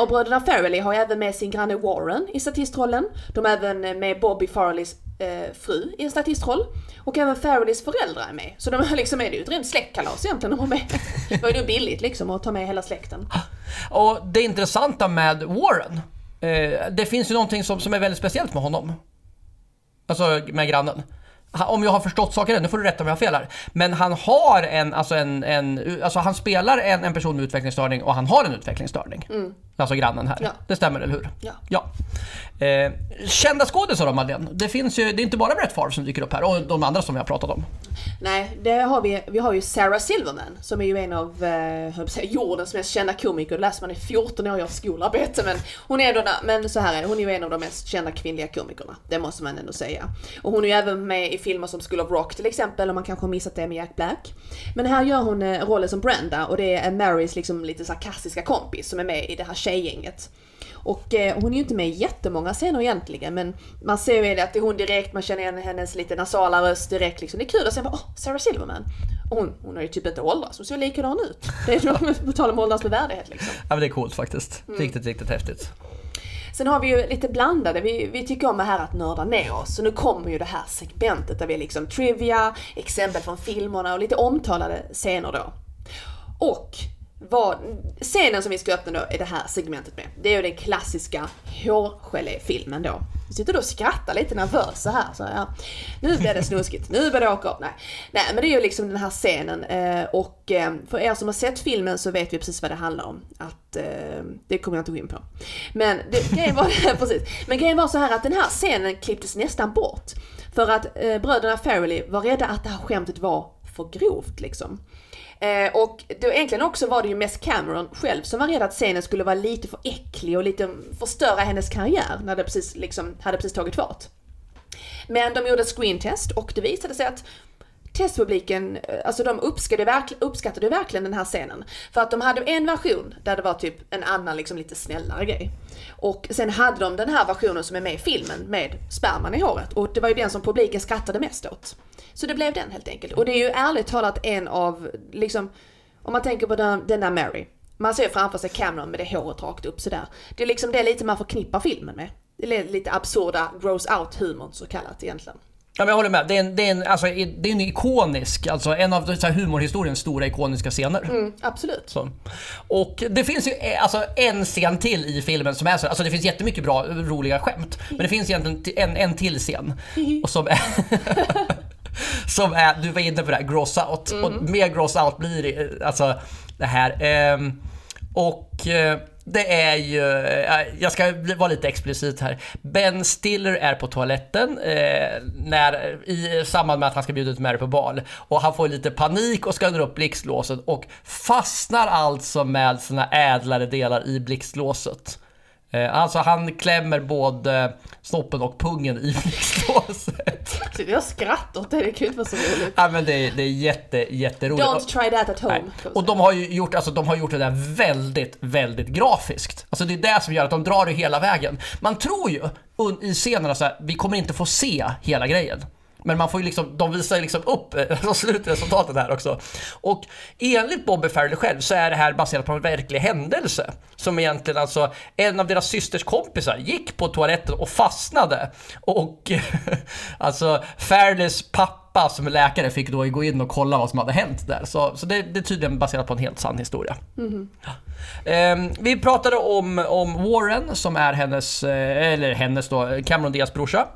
Och bröderna Farrelly har även med sin granne Warren i statistrollen. De är även med Bobby Farrellys eh, fru i en statistroll. Och även Farrellys föräldrar är med. Så de är liksom, är det ju ett rent släktkalas egentligen de har med. *laughs* Det var ju billigt liksom att ta med hela släkten. Och det intressanta med Warren, eh, det finns ju någonting som, som är väldigt speciellt med honom. Alltså med grannen om jag har förstått saken rätt, nu får du rätta om jag har fel här. Men han har en, alltså en, en alltså han spelar en, en person med utvecklingsstörning och han har en utvecklingsstörning. Mm. Alltså grannen här. Ja. Det stämmer, eller hur? Ja. ja. Eh, kända skådisar då Madeleine? Det finns ju, det är inte bara Brett Favre som dyker upp här och de andra som vi har pratat om. Nej, det har vi. Vi har ju Sarah Silverman som är ju en av eh, säga, jordens mest kända komiker. Det läser man i 14 år års skolarbete. Men hon är, då, men så här är hon är ju en av de mest kända kvinnliga komikerna. Det måste man ändå säga. Och hon är ju även med i filmer som School of Rock till exempel, om man kanske har missat det med Jack Black. Men här gör hon eh, rollen som Brenda och det är Marys liksom lite sarkastiska kompis som är med i det här tjejgänget. Och eh, hon är ju inte med i jättemånga scener egentligen men man ser ju att det är hon direkt, man känner igen hennes lite nasala röst direkt liksom. Det är kul att se bara, åh, Sarah Silverman. Och hon, hon har ju typ inte åldrats, hon ser likadan ut. Det är *laughs* på tal om åldras med värdighet liksom. Ja men det är coolt faktiskt. Mm. Riktigt, riktigt häftigt. Sen har vi ju lite blandade, vi, vi tycker om det här att nörda ner oss. Så nu kommer ju det här segmentet där vi är liksom trivia, exempel från filmerna och lite omtalade scener då. Och vad, scenen som vi ska öppna då är det här segmentet med. Det är ju den klassiska hårgeléfilmen då. Vi sitter då och skrattar lite nervösa här. Så ja, nu blir det snuskigt, nu blir det åka upp. Nej. Nej, men det är ju liksom den här scenen. Eh, och eh, för er som har sett filmen så vet vi precis vad det handlar om. Att, eh, det kommer jag inte gå in på. Men det, grejen var, *laughs* precis. Men grejen var så här att den här scenen klipptes nästan bort. För att bröderna Farrelly var rädda att det här skämtet var för grovt liksom. Eh, och då egentligen också var det ju mest Cameron själv som var rädd att scenen skulle vara lite för äcklig och lite förstöra hennes karriär när det precis liksom hade precis tagit fart. Men de gjorde ett screentest och det visade sig att testpubliken, eh, alltså de uppskattade, verkl uppskattade verkligen den här scenen. För att de hade en version där det var typ en annan liksom lite snällare grej. Och sen hade de den här versionen som är med i filmen med sperman i håret och det var ju den som publiken skrattade mest åt. Så det blev den helt enkelt. Och det är ju ärligt talat en av, liksom, om man tänker på den, den där Mary. Man ser framför sig Cameron med det håret rakt upp sådär. Det är liksom det lite man förknippar filmen med. Det är lite absurda gross out humorn så kallat egentligen. Ja, men jag håller med. Det är en, det är en, alltså, det är en ikonisk, alltså en av så här, humorhistoriens stora ikoniska scener. Mm, absolut. Så. Och det finns ju eh, alltså, en scen till i filmen som är så, alltså det finns jättemycket bra, roliga skämt. Men det finns egentligen en, en till scen. *laughs* och som är *laughs* som är, du var inne på det här, gross out. Mm. Och mer gross out blir det, alltså det här. Ehm, och eh, det är ju, eh, jag ska vara lite explicit här. Ben Stiller är på toaletten eh, när, i samband med att han ska bjuda ut Mary på bal. Och han får lite panik och ska dra upp blixtlåset och fastnar alltså med sina ädlare delar i blixtlåset. Eh, Alltså han klämmer både snoppen och pungen i *laughs* blixtlåset. Så jag skrattar åt det, det kan ju inte vara så roligt. Ja men det är, det är jätte, jätteroligt. Don't try that at home. Och de har ju gjort, alltså, de har gjort det där väldigt, väldigt grafiskt. Alltså det är det som gör att de drar det hela vägen. Man tror ju i scenerna så här, vi kommer inte få se hela grejen. Men man får ju liksom, de visar ju liksom upp eh, *laughs* slutresultatet här också. Och enligt Bobby Farrelly själv så är det här baserat på en verklig händelse. Som egentligen alltså, en av deras systers kompisar gick på toaletten och fastnade. Och *laughs* alltså Farrellys pappa som är läkare fick då gå in och kolla vad som hade hänt där. Så, så det, det är tydligen baserat på en helt sann historia. Ehm, vi pratade om, om Warren som är hennes, eh, eller hennes då, Cameron Diaz brorsa.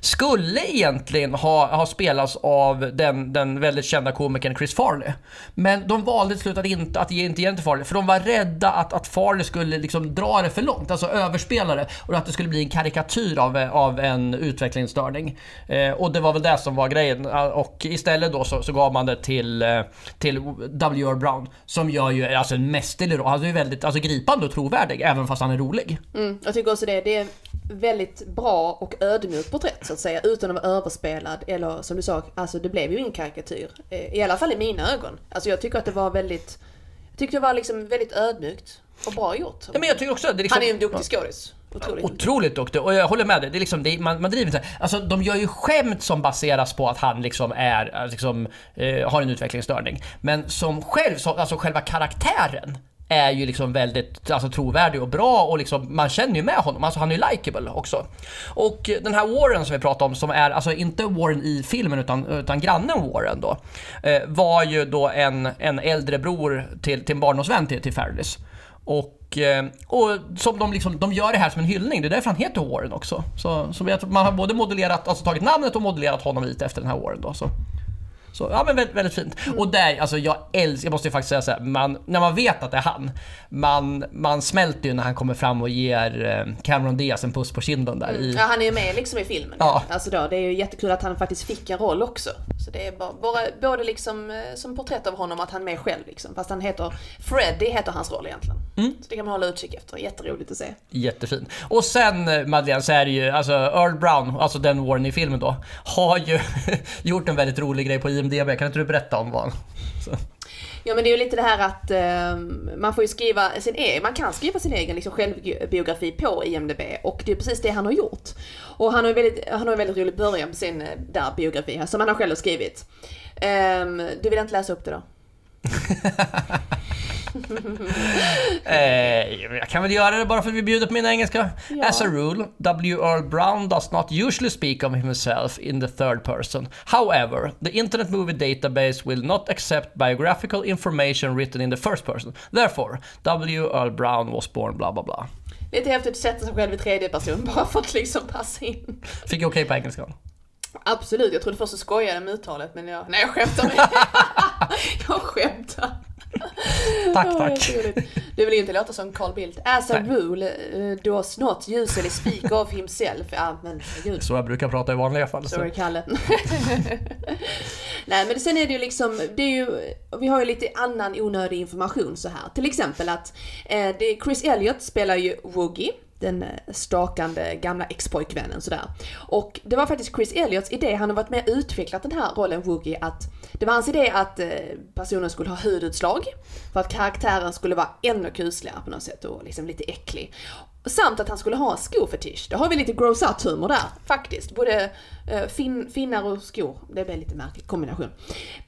Skulle egentligen ha, ha spelats av den, den väldigt kända komikern Chris Farley. Men de valde till slut att inte, att ge inte igen till Farley, för de var rädda att, att Farley skulle liksom dra det för långt, alltså överspela det, och att det skulle bli en karikatyr av, av en utvecklingsstörning. Eh, och det var väl det som var grejen. Eh, och istället då så, så gav man det till, eh, till W.R. Brown, som gör ju alltså en mästerlig roll. Han är ju väldigt alltså, gripande och trovärdig, även fast han är rolig. Mm, jag tycker också det. Det är väldigt bra och ödmjukt porträtt så att säga, utan att vara överspelad eller som du sa, alltså det blev ju ingen karikatyr. Eh, I alla fall i mina ögon. Alltså jag tycker att det var väldigt, jag tyckte det var liksom väldigt ödmjukt och bra gjort. Ja, men jag tycker också, det är liksom, Han är ju en duktig skådis. Otroligt. Otroligt duktig och jag håller med dig. Det är liksom, det är, man, man driver inte. Alltså de gör ju skämt som baseras på att han liksom är, eh, liksom, eh, har en utvecklingsstörning. Men som själv, så, alltså själva karaktären är ju liksom väldigt alltså, trovärdig och bra och liksom, man känner ju med honom. Alltså han är ju likeable också. Och den här Warren som vi pratade om, som är alltså inte Warren i filmen utan, utan grannen Warren då, eh, var ju då en, en äldre bror till, till en barndomsvän till, till Farrellys. Och, eh, och som de, liksom, de gör det här som en hyllning, det är därför han heter Warren också. Så, så man har både modellerat, alltså tagit namnet och modellerat honom lite efter den här Warren då. Så. Så ja men väldigt, väldigt fint. Och där, alltså jag älskar, jag måste ju faktiskt säga så här, man, när man vet att det är han, man, man smälter ju när han kommer fram och ger eh, Cameron Diaz en puss på kinden där i... Ja, han är ju med liksom i filmen. Ja. Alltså då, det är ju jättekul att han faktiskt fick en roll också. Så det är bara, bara både liksom eh, som porträtt av honom att han är med själv liksom. Fast han heter Freddy heter hans roll egentligen. Mm. Så det kan man hålla utkik efter. Jätteroligt att se. Jättefin. Och sen eh, Madeleine så är det ju, alltså Earl Brown, alltså den Warren i filmen då, har ju *laughs* gjort en väldigt rolig grej på IMDB. Kan inte du berätta om vad. Ja men det är ju lite det här att eh, man får ju skriva sin egen, man kan skriva sin egen liksom, självbiografi på IMDB och det är precis det han har gjort. Och han har ju väldigt, han har en väldigt rolig början på sin eh, där biografi här, som han har själv skrivit. Ehm, du vill inte läsa upp det då? *laughs* Eh, jag kan väl göra det bara för att vi bjuder på min engelska. Ja. As a rule, W. Earl Brown does not usually speak of himself in the third person. However, the Internet Movie Database will not accept biographical information written in the first person. Therefore, W. Earl Brown was born bla bla bla. Lite häftigt att sätta sig själv i tredje person bara för att liksom passa in. Fick jag okej på engelskan? Absolut, jag trodde först att skojade med uttalet men jag, nej jag skämtar *laughs* jag skämtar. *laughs* Tack, tack. Du vill ju inte låta som Carl Bildt. As a Nej. rule uh, does not usually speak of himself. Ja men gud. Så jag brukar prata i vanliga fall. Så. Sorry Kalle. *laughs* Nej men sen är det ju liksom, det är ju, vi har ju lite annan onödig information så här. Till exempel att eh, det, Chris Elliott spelar ju Woogie. Den eh, stakande gamla ex-pojkvännen sådär. Och det var faktiskt Chris Elliots idé, han har varit med och utvecklat den här rollen Woogie, att det var hans idé att eh, personen skulle ha hudutslag. För att karaktären skulle vara ännu kusligare på något sätt och liksom lite äcklig. Samt att han skulle ha skofetisch. Det har vi lite gross out humor där, faktiskt. Både eh, fin, finnar och skor. Det blir lite märklig kombination.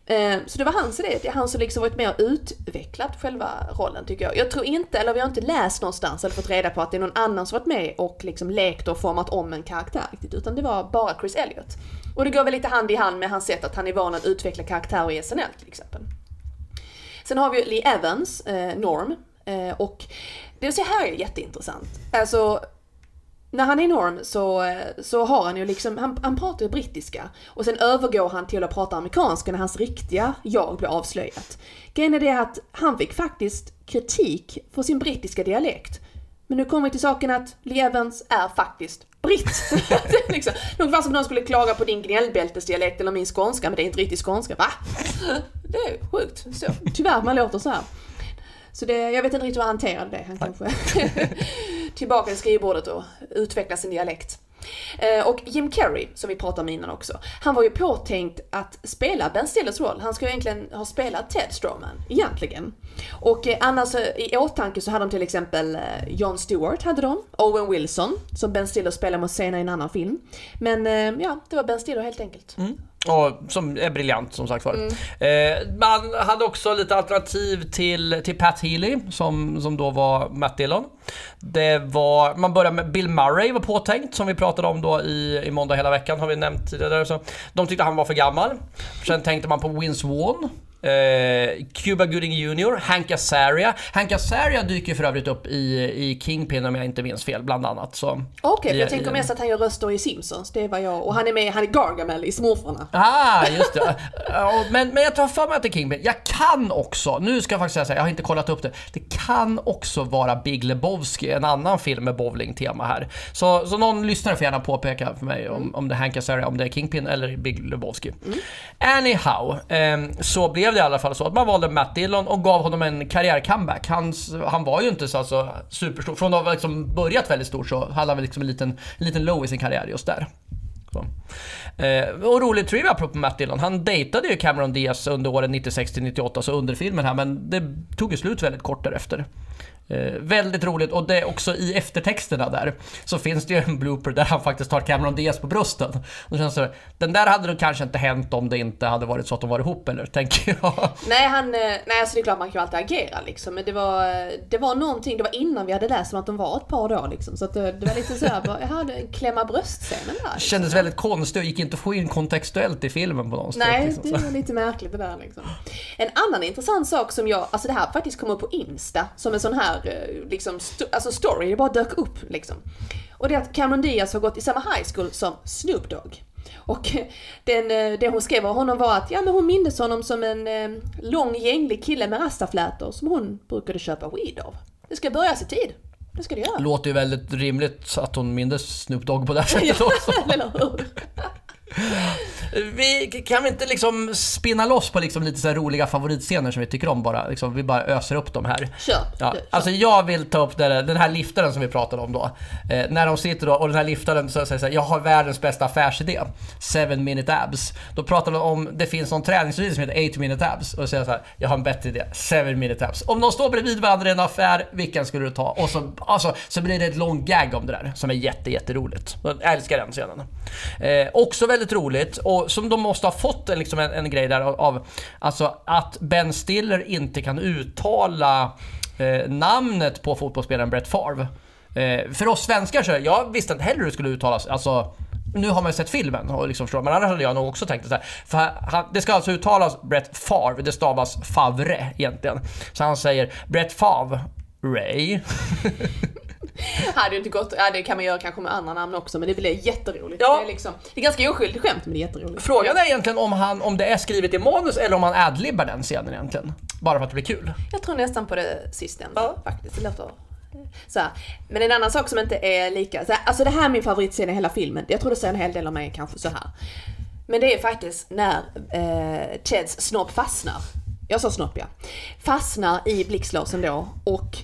Eh, så det var hans idé. Det är han som liksom varit med och utvecklat själva rollen tycker jag. Jag tror inte, eller vi har inte läst någonstans eller fått reda på att det är någon annan som varit med och liksom lekt och format om en karaktär riktigt. Utan det var bara Chris Elliot. Och det går väl lite hand i hand med hans sätt att han är van att utveckla karaktärer i SNL till exempel. Sen har vi Lee Evans, eh, Norm. Eh, och det så här är jätteintressant. Alltså, när han är Norm så, så har han ju liksom, han, han pratar ju brittiska. Och sen övergår han till att prata amerikanska när hans riktiga jag blir avslöjat. Grejen är det att han fick faktiskt kritik för sin brittiska dialekt. Men nu kommer vi till saken att Lee Evans är faktiskt britt. *laughs* liksom, ungefär som om någon skulle klaga på din gnällbältesdialekt eller min skånska, men det är inte riktigt skånska. Va? Det är sjukt. Så, tyvärr, man låter så här. Så det, jag vet inte riktigt hur han hanterade det. Han kanske *laughs* tillbaka till skrivbordet och utveckla sin dialekt. Eh, Och Jim Carrey, som vi pratade om innan också, han var ju påtänkt att spela Ben Stillers roll. Han skulle egentligen ha spelat Ted Strowman, egentligen. Och eh, annars eh, i åtanke så hade de till exempel Jon Stewart, hade de, Owen Wilson, som Ben Stiller spelar mot senare i en annan film. Men ja, det var Ben Stiller helt enkelt. Och som är briljant som sagt var. Mm. Eh, man hade också lite alternativ till, till Pat Healy som, som då var Matt Dillon. Det var, man började med Bill Murray var påtänkt som vi pratade om då i, i måndag hela veckan har vi nämnt tidigare. Så de tyckte han var för gammal. Sen tänkte man på Vince Vaughn. Eh, Cuba Gooding Jr, Hank Azaria. Hank Azaria dyker för övrigt upp i, i Kingpin om jag inte minns fel bland annat. Okej, för i- jag tänker mest att han gör röster i Simpsons. Det vad jag... Och han är med, han är Gargamel i Smurfarna. Ah, just det. Men, men jag tar för mig att det är Kingpin. Jag kan också, nu ska jag faktiskt säga så här, jag har inte kollat upp det. Det kan också vara Big Lebowski, en annan film med bowling-tema här. Så, så någon lyssnare får gärna påpeka för mig om, om det är Hank Azaria, om det är Kingpin eller Big Lebowski. Anyhow, ehm, så blev blev det i alla fall så att man valde Matt Dillon och gav honom en karriär-comeback. Hans, han var ju inte så alltså, superstor. Från att ha liksom börjat väldigt stor så hade han väl liksom en liten, en liten low i sin karriär just där. Så. Eh, och rolig trivia apropå Matt Dillon. Han dejtade ju Cameron Diaz under åren 96 till 98, så under filmen här, men det tog ju slut väldigt kort därefter. Eh, väldigt roligt och det är också i eftertexterna där så finns det ju en blooper där han faktiskt tar Cameron Diaz på brösten. Och känns det, den där hade nog kanske inte hänt om det inte hade varit så att de var ihop eller tänker jag. Nej, han, eh, nej alltså det är klart man kan ju alltid agera liksom. Men det var, det var någonting, det var innan vi hade läst om att de var ett par då liksom. Så att det, det var lite såhär, *laughs* bara, jag hade klämma bröstscenen där. Liksom. Kändes väldigt konstigt och gick inte att få in kontextuellt i filmen på något sätt. Nej, liksom. det var lite märkligt det där liksom. En annan intressant sak som jag, alltså det här faktiskt kom upp på Insta som en sån här eh, liksom, sto- alltså story, det bara dök upp liksom. Och det är att Cameron Diaz har gått i samma high school som Snoop Dogg. Och *laughs* den, eh, det hon skrev om honom var att ja, men hon mindes honom som en eh, lång gänglig kille med rastaflätor som hon brukade köpa weed av. Det ska börjas i tid. Det ska det göra. Låter ju väldigt rimligt att hon mindes Snoop Dogg på det här *laughs* sättet också. *laughs* Eller hur? Vi kan vi inte liksom spinna loss på liksom lite så roliga favoritscener som vi tycker om bara? Liksom, vi bara öser upp dem här. Kör. Ja, kör. alltså jag vill ta upp den, den här liftaren som vi pratade om då. Eh, när de sitter då och den här liftaren så säger så här, jag har världens bästa affärsidé. 7 minute abs. Då pratar de om, det finns någon träningsvideo som heter 8 minute abs. Och säger så här, jag har en bättre idé. 7 minute abs. Om de står bredvid varandra i en affär, vilken skulle du ta? Och så, alltså, så blir det ett långt gag om det där som är jätte, jätteroligt. Jag älskar den scenen. Eh, också väldigt Väldigt roligt och som de måste ha fått en, liksom en, en grej där av, alltså att Ben Stiller inte kan uttala eh, namnet på fotbollsspelaren Brett Favre. Eh, för oss svenskar så, jag visste inte heller hur det skulle uttalas. Alltså, nu har man ju sett filmen och liksom förstår, men annars hade jag nog också tänkt så här. För han, det ska alltså uttalas Brett Favre, det stavas Favre egentligen. Så han säger Brett Favre, Ray. *laughs* *laughs* hade ju inte gått, ja det kan man göra kanske med andra namn också men det blir jätteroligt. Ja. Det, är liksom, det är ganska oskyldigt skämt men det är jätteroligt. Frågan är egentligen om, han, om det är skrivet i manus eller om han adlibbar den scenen egentligen. Bara för att det blir kul. Jag tror nästan på det sistnämnda Ja. faktiskt. Det låter så här. Men en annan sak som inte är lika, så här, alltså det här är min favoritscen i hela filmen. Jag tror det säger en hel del om mig kanske så här. Men det är faktiskt när eh, Teds snopp fastnar. Jag sa snopp ja. Fastnar i blixtlåsen då och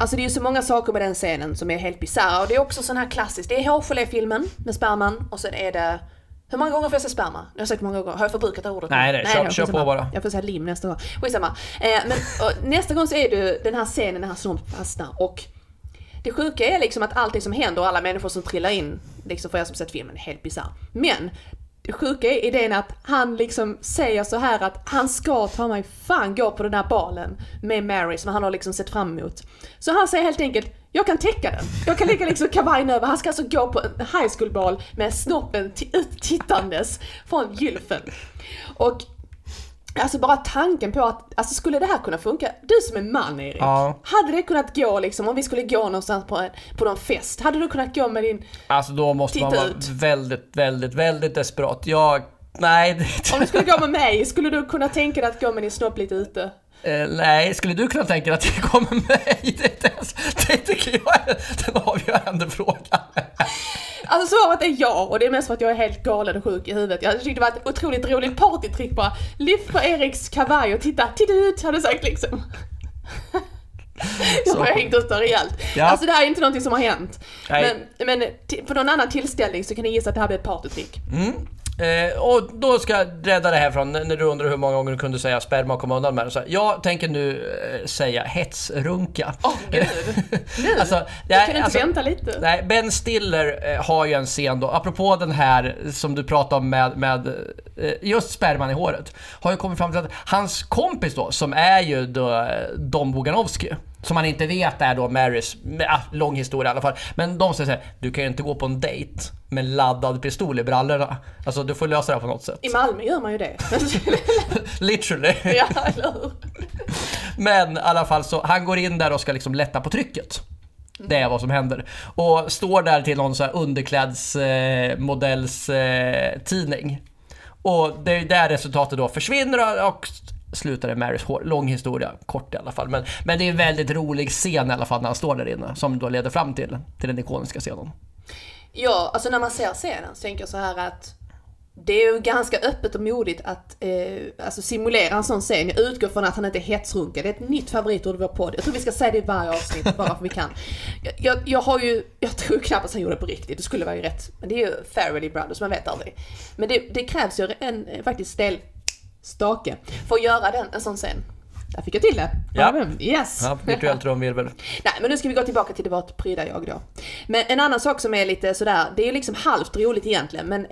Alltså det är ju så många saker med den scenen som är helt bisarra och det är också sån här klassiskt. Det är hårgelé-filmen med sperman och sen är det hur många gånger får jag säga sperma? Jag har sagt många gånger. Har jag förbrukat det ordet? Nej, nej, kör- jag kör på bara. Jag får säga lim nästa gång. Skitsamma. Eh, men nästa gång så är det den här scenen när han snart fastnar och det sjuka är liksom att allting som händer och alla människor som trillar in, liksom för er som sett filmen, är helt bisarrt. Men det sjuka är idén att han liksom säger så här att han ska ta mig fan gå på den där balen med Mary som han har liksom sett fram emot. Så han säger helt enkelt, jag kan täcka den. Jag kan lägga liksom kavajen över. Han ska alltså gå på en high school ball med snoppen uttittandes från gylfen. Och Alltså bara tanken på att, alltså skulle det här kunna funka? Du som är man Erik, Ja. hade det kunnat gå liksom om vi skulle gå någonstans på, en, på någon fest? Hade du kunnat gå med din, Alltså då måste man vara ut. väldigt, väldigt, väldigt desperat. Jag... Nej, det, om du skulle gå med mig, skulle du kunna tänka dig att gå med din snopp lite ute? Eh, nej, skulle du kunna tänka dig att det *laughs* kommer med i det? Det, det tycker jag är den avgörande frågan. *laughs* Alltså svaret är ja och det är mest för att jag är helt galen och sjuk i huvudet. Jag tyckte det var ett otroligt roligt partytrick bara. Lyft på Eriks kavaj och titta, titta ut hade jag sagt liksom. *laughs* Jag har hängt ut det rejält. Ja. Alltså det här är inte någonting som har hänt. Nej. Men, men på någon annan tillställning så kan ni gissa att det här blir ett partytrick. Eh, och då ska jag rädda det här från när du undrar hur många gånger du kunde säga sperma och komma undan med det. Så jag tänker nu eh, säga hetsrunka. Åh gud! *laughs* Nu! Alltså, jag nej, kan inte alltså- vänta lite. Nej, Ben Stiller eh, har ju en scen då, apropå den här som du pratade om med, med eh, just sperman i håret. Har ju kommit fram till att hans kompis då, som är ju då eh, Dom Boganovsky, som man inte vet är då Marys, ah, lång historia i alla fall. Men de säger såhär, du kan ju inte gå på en dejt med laddad pistol i brallorna. Alltså du får lösa det på något sätt. I Malmö gör man ju det. *laughs* Literally. *laughs* ja, eller hur? Men i alla fall så, han går in där och ska liksom lätta på trycket. Det är vad som händer. Och står där till någon så här underklädsmodells eh, tidning. Och det är där resultatet då försvinner och slutar i Marys hår. Lång historia, kort i alla fall. Men, men det är en väldigt rolig scen i alla fall när han står där inne. Som då leder fram till, till den ikoniska scenen. Ja, alltså när man ser scenen så tänker jag så här att det är ju ganska öppet och modigt att eh, alltså simulera en sån scen. Jag utgår från att han inte är. Det är ett nytt favoritord i vår podd. Jag tror vi ska säga det i varje avsnitt bara för att vi kan. Jag, jag, jag har ju, jag tror knappast han gjorde det på riktigt. Det skulle vara ju rätt. Men det är ju Farrelly Brothers, man vet aldrig. Men det, det krävs ju en eh, faktiskt stel stake att göra den, en sån scen. Där fick jag till det. Ja. Yes! Ja, virtuell trumvirvel. *laughs* Nej, men nu ska vi gå tillbaka till det vårt pryda jag då. Men en annan sak som är lite sådär, det är ju liksom halvt roligt egentligen, men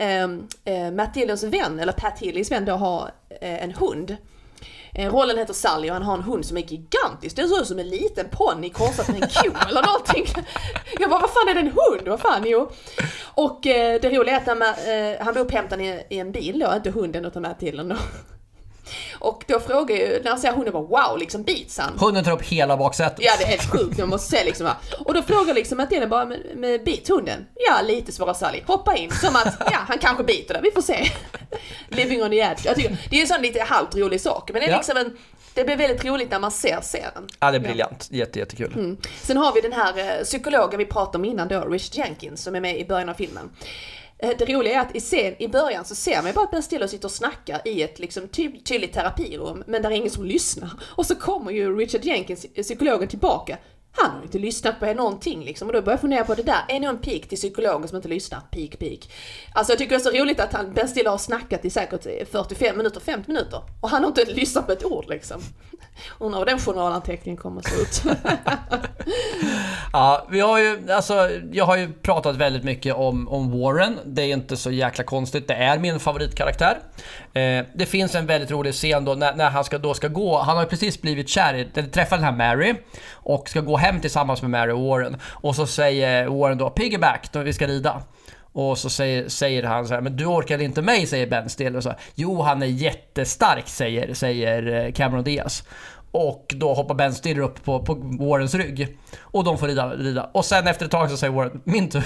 eh, Matt Dillons vän, eller Pat Healys vän då, har eh, en hund. Eh, rollen heter Sally och han har en hund som är gigantisk. Det ser ut som en liten ponny korsat med en ko *laughs* eller någonting. Jag bara, vad fan är det en hund? Vad fan, jo. Och eh, det roliga är att när man, eh, han blir upphämtad i, i en bil då, inte hunden utan Matt Dillon då. Och då frågar ju, när han ser hunden bara wow, liksom bits han? Hunden tar upp hela baksätet. Ja det är helt sjukt, jag måste säga liksom va. Och då frågar liksom att bara med, med bit hunden? Ja lite svarar Sally, hoppa in. Som att, ja han kanske biter det, vi får se. Living on the edge. Jag tycker, det är en sån lite halvt rolig sak, men det är Ja. liksom en, det blir väldigt roligt när man ser scenen. Ja, det är briljant. Jätte, jättekul. Mm. Sen har vi den här eh, psykologen vi pratade om innan då, Rich Jenkins, som är med i början av filmen. Eh, det roliga är att i, scen, i början så ser man ju bara att Ben Stiller sitter och snackar i ett liksom ty- tydligt terapirum, men där är ingen som lyssnar. Och så kommer ju Richard Jenkins, psykologen, tillbaka. Han har inte lyssnat på någonting liksom. Och då börjar jag fundera på det där, är ni en pik till psykologen som inte lyssnar? Pik, pik. Alltså jag tycker det är så roligt att han, Ben Stiller har snackat i säkert eh, 45 minuter, 50 minuter. Och han har inte lyssnat på ett ord liksom. *laughs* Undrar hur den journalanteckningen kommer att se ut. *laughs* Ja, vi har ju, alltså, jag har ju pratat väldigt mycket om, om Warren. Det är inte så jäkla konstigt. Det är min favoritkaraktär. Eh, det finns en väldigt rolig scen då när, när han ska, då ska gå. Han har ju precis blivit kär i, eller träffat den här Mary och ska gå hem tillsammans med Mary och Warren. Och så säger Warren då piggyback, då vi ska rida. Och så säger, säger han så här, men du orkade inte mig, säger Ben Stiller. Och så, här, jo, han är jättestark, säger, säger eh, Cameron Diaz. Och då hoppar Ben Stiller upp på, på Warrens rygg. Och de får rida, rida. Och sen efter ett tag så säger Warren, min tur.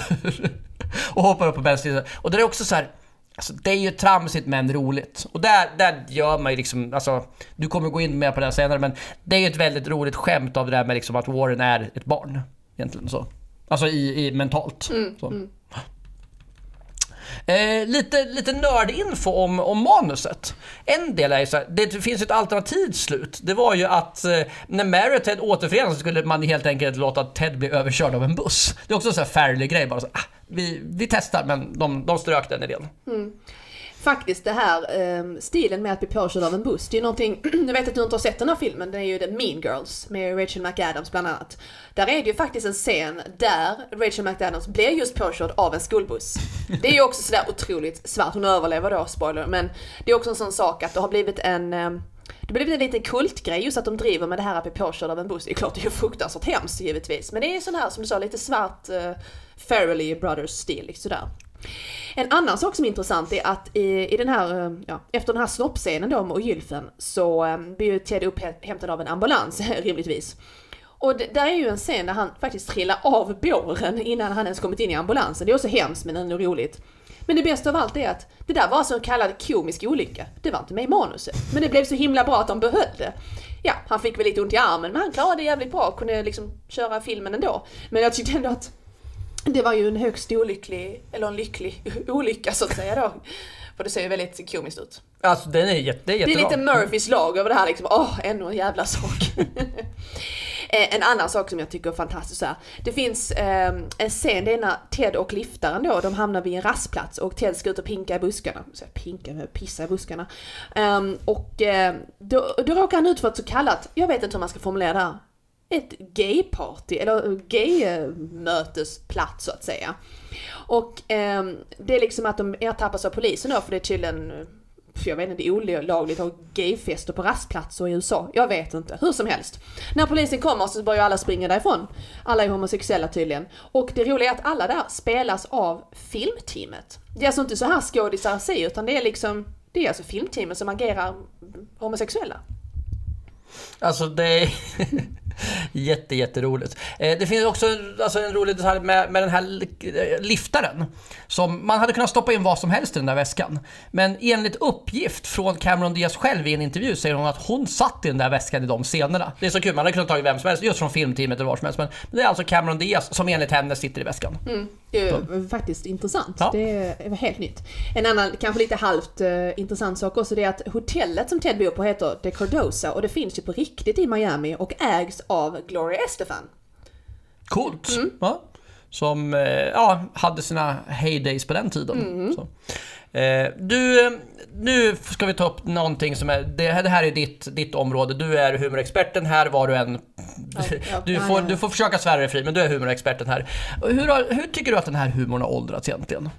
*laughs* och hoppar upp på Ben Stiller. Och det är också så här. Alltså, det är ju tramsigt men roligt. Och där, där gör man ju liksom, alltså, du kommer gå in mer på det här senare men det är ju ett väldigt roligt skämt av det där med liksom att Warren är ett barn. Egentligen så. Alltså i, i mentalt. så. Eh, lite, lite nördinfo om, om manuset. En del är ju så här, det finns ett alternativt slut. Det var ju att eh, när Mary och Ted återförenas så skulle man helt enkelt låta Ted bli överkörd av en buss. Det är också en sån här fairly grej bara så, ah, vi, vi testar men de, de strök den idén. Mm. Faktiskt det här eh, stilen med att bli påkörd av en buss, det är ju någonting, *clears throat* jag vet att du inte har sett den här filmen, den är ju The Mean Girls med Rachel McAdams bland annat. Där är det ju faktiskt en scen där Rachel McAdams blir just påkörd av en skolbuss. Det är ju också sådär otroligt svart, hon överlever då, spoiler, men det är också en sån sak att det har blivit en eh, det har blivit en liten kultgrej just att de driver med det här att bli påkörd av en buss. Det är klart det är ju fruktansvärt hemskt givetvis. Men det är sån här som du sa, lite svart uh, Farrelly Brothers-stil. Liksom sådär. En annan sak som är intressant är att i, i den här, eh, ja, efter den här snoppscenen då med gylfen så eh, blir ju Ted upphämtad av en ambulans *laughs* rimligtvis. Och det, där är ju en scen där han faktiskt trillar av båren innan han ens kommit in i ambulansen. Det är också hemskt men ändå roligt. Men det bästa av allt är att det där var alltså så kallad komisk olycka. Det var inte med i manuset. Men det blev så himla bra att de behöll det. Ja, han fick väl lite ont i armen men han klarade det jävligt bra. och Kunde liksom köra filmen ändå. Men jag tyckte ändå att det var ju en högst olycklig, eller en lycklig *laughs* olycka så att säga då. För det ser ju väldigt komiskt ut. Alltså den är, jätte, det är Det är jättebra. lite Murphys lag över det här liksom. Åh, ännu en jävla sak. *laughs* Eh, En annan sak som jag tycker är fantastisk så här. Det finns eh, en scen, det är när Ted och liftaren då, de hamnar vid en rastplats och Ted ska ut och pinka i buskarna. Så jag pinka, pissa i buskarna. Ehm, och eh, då, då råkar han ut för ett så kallat, jag vet inte hur man ska formulera det här, ett gayparty, eller gaymötesplats eh, så att säga. Och eh, det är liksom att de ertappas av polisen då, för det är tydligen för jag vet inte, det är olagligt att ha gayfester på rastplatser i USA. Jag vet inte, hur som helst. När polisen kommer så börjar alla springa därifrån. Alla är homosexuella tydligen. Och det roliga är att alla där spelas av filmteamet. Det är alltså inte så här skådisar säger, utan det är liksom, det är alltså filmteamet som agerar homosexuella. Alltså det är *laughs* *laughs* jätte, jätteroligt. Eh, det finns också alltså, en rolig detalj med, med den här eh, liftaren. Som man hade kunnat stoppa in vad som helst i den där väskan. Men enligt uppgift från Cameron Diaz själv i en intervju säger hon att hon satt i den där väskan i de scenerna. Det är så kul, man hade kunnat tagit vem som helst, just från filmteamet eller var som helst. Men det är alltså Cameron Diaz som enligt henne sitter i väskan. Mm. Det är ju faktiskt intressant. Ja. Det är helt nytt. En annan, kanske lite halvt eh, intressant sak också, det är att hotellet som Ted bor på heter The Cardosa och det finns ju på riktigt i Miami och ägs av Gloria Estefan. Coolt! Ja. Som eh, ja, hade sina heydays på den tiden. Så. Eh, du, nu ska vi ta upp någonting som är, det, det här är ditt, ditt område. Du är humorexperten här var du än... *laughs* Du får, du får försöka svära dig fri, men du är humorexperten här. Hur, har, hur tycker du att den här humorn har åldrats egentligen?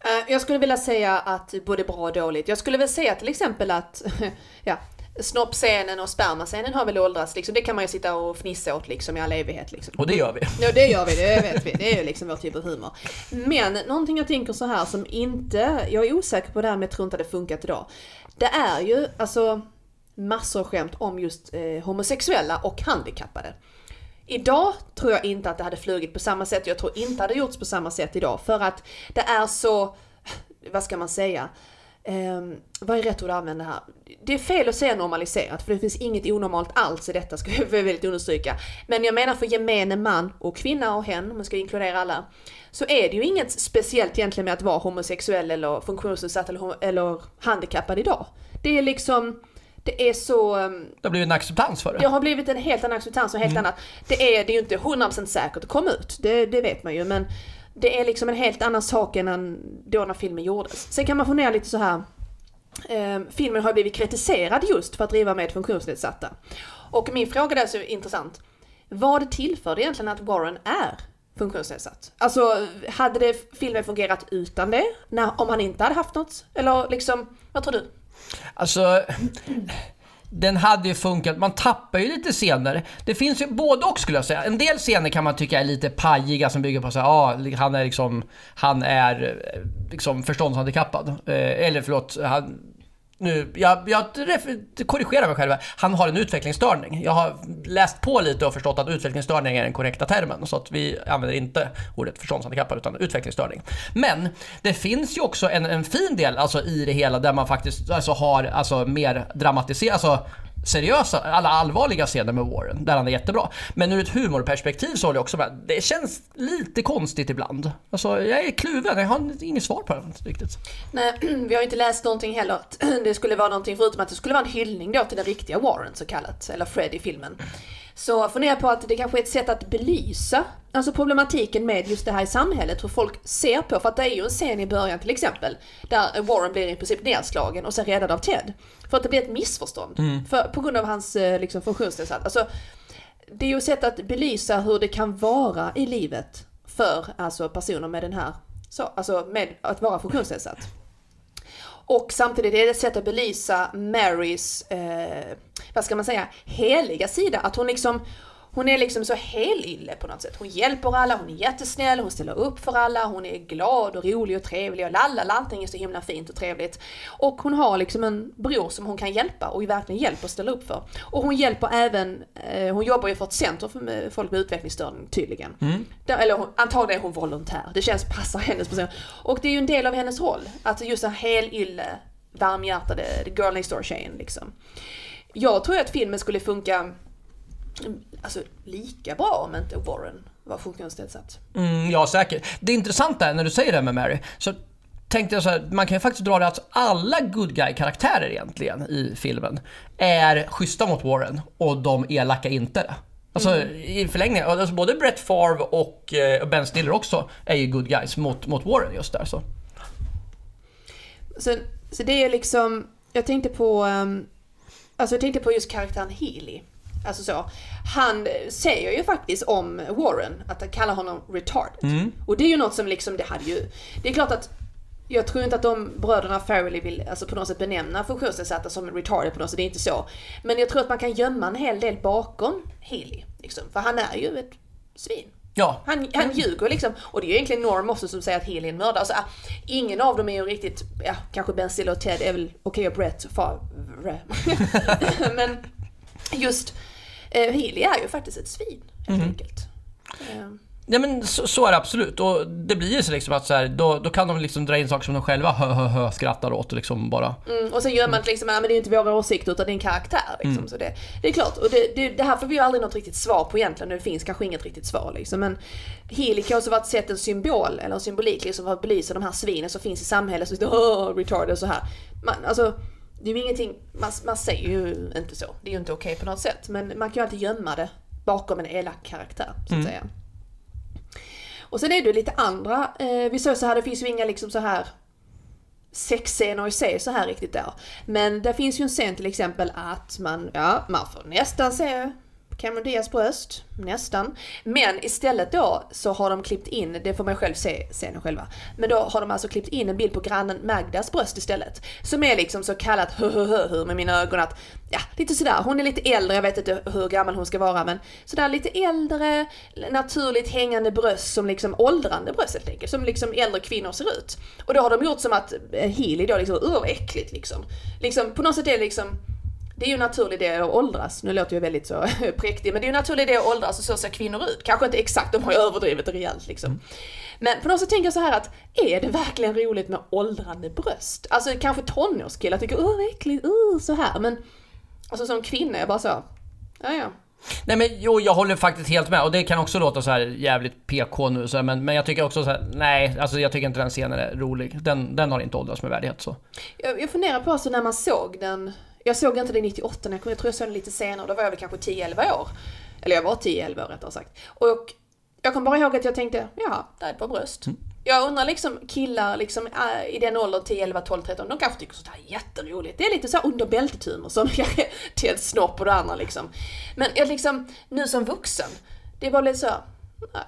Eh, Jag skulle vilja säga att både bra och dåligt. Jag skulle väl säga till exempel att *laughs* ja, snoppscenen och spermascenen har väl åldrats. Liksom. Det kan man ju sitta och fnissa åt liksom, i all evighet. Liksom. Och det gör vi. Ja det gör vi, det vet vi. Det är ju liksom vår typ av humor. Men någonting jag tänker så här som inte, jag är osäker på det här jag tror inte det funkat idag. Det är ju alltså massor av skämt om just eh, homosexuella och handikappade. Idag tror jag inte att det hade flugit på samma sätt, jag tror inte det hade gjorts på samma sätt idag för att det är så, vad ska man säga, Ehm, vad är rätt ord att använda här? Det är fel att säga normaliserat för det finns inget onormalt alls i detta ska *laughs* jag väldigt understryka. Men jag menar för gemene man och kvinna och hen, om man ska inkludera alla, så är det ju inget speciellt egentligen med att vara homosexuell eller funktionsnedsatt eller, eller handikappad idag. Det är liksom, det är så... ehm, Det har blivit en acceptans för det. det har blivit en helt annan acceptans och helt annat. Det är, det är ju inte 100% säkert att komma ut, det, det vet man ju men det är liksom en helt annan sak än då när filmen gjordes. Sen kan man fundera lite så här. Eh, filmen har blivit kritiserad just för att driva med funktionsnedsatta. Och min fråga där är så intressant. Vad tillförde egentligen att Warren är funktionsnedsatt? Alltså, hade det, filmen fungerat utan det? När, om han inte hade haft något? Eller liksom, vad tror du? Alltså, den hade ju funkat. Man tappar ju lite scener. Det finns ju både och skulle jag säga. En del scener kan man tycka är lite pajiga som bygger på att ah, han är liksom, han är eh, liksom förståndshandikappad. Eh, eller förlåt, han, nu, jag, jag korrigerar mig själv. Han har en utvecklingsstörning. Jag har läst på lite och förstått att utvecklingsstörning är den korrekta termen. Så att vi använder inte ordet förståndshandikappad utan utvecklingsstörning. Men det finns ju också en, en fin del alltså, i det hela där man faktiskt alltså, har alltså, mer dramatiserat, alltså seriösa, alla allvarliga scener med Warren, där han är jättebra. Men ur ett humorperspektiv så håller jag också med. Det känns lite konstigt ibland. Alltså, jag är kluven, jag har inget svar på det riktigt. Nej, *clears throat* vi har ju inte läst någonting heller. *clears throat* Det skulle vara någonting förutom att det skulle vara en hyllning då till den riktiga Warren så kallat, eller Fred i filmen. Så fundera på att det kanske är ett sätt att belysa alltså problematiken med just det här i samhället, hur folk ser på, för att det är ju en scen i början till exempel, där Warren blir i princip nedslagen och sen räddad av Ted. För att det blir ett missförstånd, för, på grund av hans eh, liksom, funktionsnedsatt. Alltså, det är ju ett sätt att belysa hur det kan vara i livet för alltså, personer med den här, så, alltså med att vara funktionsnedsatt. Och samtidigt är det ett sätt att belysa Marys, eh, vad ska man säga, heliga sida. Att hon liksom, hon är liksom så helylle på något sätt. Hon hjälper alla, hon är jättesnäll, hon ställer upp för alla, hon är glad och rolig och trevlig och lalala, allting är så himla fint och trevligt. Och hon har liksom en bror som hon kan hjälpa och verkligen hjälper och ställer upp för. Och hon hjälper även, eh, hon jobbar ju för ett center för folk med utvecklingsstörning tydligen. Där, eller hon, antagligen är hon volontär, det känns passar hennes person. Och det är ju en del av hennes roll, att just en helylle, varmhjärtade, girl next door tjejen liksom. Jag tror att filmen skulle funka alltså, lika bra om inte Warren var funktionsnedsatt. Mm, ja, säkert. Det intressanta är när du säger det med Mary, så tänkte jag så här, man kan ju faktiskt dra det att alla good guy-karaktärer egentligen i filmen är schyssta mot Warren och de elaka inte det. Alltså i förlängningen, alltså, både Brett Favre och eh, Ben Stiller också är ju good guys mot, mot Warren just där så. Så, så det är liksom, jag tänkte på, um, alltså jag tänkte på just karaktären Healy. Alltså så. Han säger ju faktiskt om Warren att han kallar honom retarded. Och det är ju något som liksom, det hade ju, det är klart att jag tror inte att de bröderna Farrelly vill alltså på något sätt benämna funktionsnedsatta som retarded på något sätt, det är inte så. Men jag tror att man kan gömma en hel del bakom Healy. Liksom, för han är ju ett svin. Ja, Han, han ljuger liksom. Och det är ju egentligen Norm också som säger att Healy är en mördare. Alltså, ah, ingen av dem är ju riktigt, ja kanske Ben Stiller och Ted är väl okej och Brett Favre. Men just eh, Healy är ju faktiskt ett svin helt enkelt. Eh, Ja men så, så är det absolut. Och det blir ju så liksom att så här, då, då kan de liksom dra in saker som de själva hö, hö, hö, skrattar åt och liksom bara... Mm, och sen gör man liksom, ja, men det är inte våra åsikter utan det är en karaktär. Liksom, så det, det är klart, och det, det, det här får vi ju aldrig något riktigt svar på egentligen. Det finns kanske inget riktigt svar liksom. Men Healy kan också vara ett sätt, en symbol eller en symbolik liksom, för att belysa de här svinen som finns i samhället. Så oh, retarded och så här. Man, alltså, det är ju ingenting, man, man säger ju inte så. Det är ju inte okej på något sätt. Men man kan ju alltid gömma det bakom en elak karaktär, så att säga. Och sen är det lite andra, eh, vi sa så här, det finns ju inga liksom så här sexscener i sig så här riktigt där. Men det finns ju en scen till exempel att man, ja, man får nästan se Cameron Diaz bröst, nästan. Men istället då så har de klippt in, det får man själv se scenen själva, men då har de alltså klippt in en bild på grannen Magdas bröst istället. Som är liksom så kallat hö hö hö med mina ögon att, ja lite sådär, hon är lite äldre, jag vet inte hur gammal hon ska vara men sådär lite äldre, naturligt hängande bröst som liksom åldrande bröst helt enkelt, som liksom äldre kvinnor ser ut. Och då har de gjort som att eh, Healy då liksom, uh vad äckligt liksom. Liksom på något sätt är det liksom det är ju en naturlig del att åldras. Nu låter jag väldigt så *laughs* präktig, men det är ju en naturlig del att åldras och så ser kvinnor ut. Kanske inte exakt, de har ju överdrivit rejält liksom. Men på något sätt tänker jag så här att, är det verkligen roligt med åldrande bröst? Alltså kanske tonårskillar tycker, åh vad äckligt, uh, så här. Men alltså som kvinna, är jag bara så, ja ja. Nej men jo, jag håller faktiskt helt med och det kan också låta så här jävligt PK nu så här, men, men jag tycker också så här, nej, alltså jag tycker inte den scenen är rolig. Den, den har inte åldrats med värdighet så. Jag, jag funderar på alltså när man såg den, jag såg inte den 98, jag, jag tror jag såg den lite senare, då var jag väl kanske 10-11 år. Eller jag var 10-11 år rättare sagt. Och jag kommer bara ihåg att jag tänkte, ja, det är ett par bröst. Jag undrar liksom killar liksom, äh, i den åldern, 10, 11, 12, 13, de kanske tycker sånt här är jätteroligt. Det är lite så under bältet-humor som Ted *laughs* Snopp och det andra liksom. Men jag liksom, nu som vuxen, det var lite så, nej.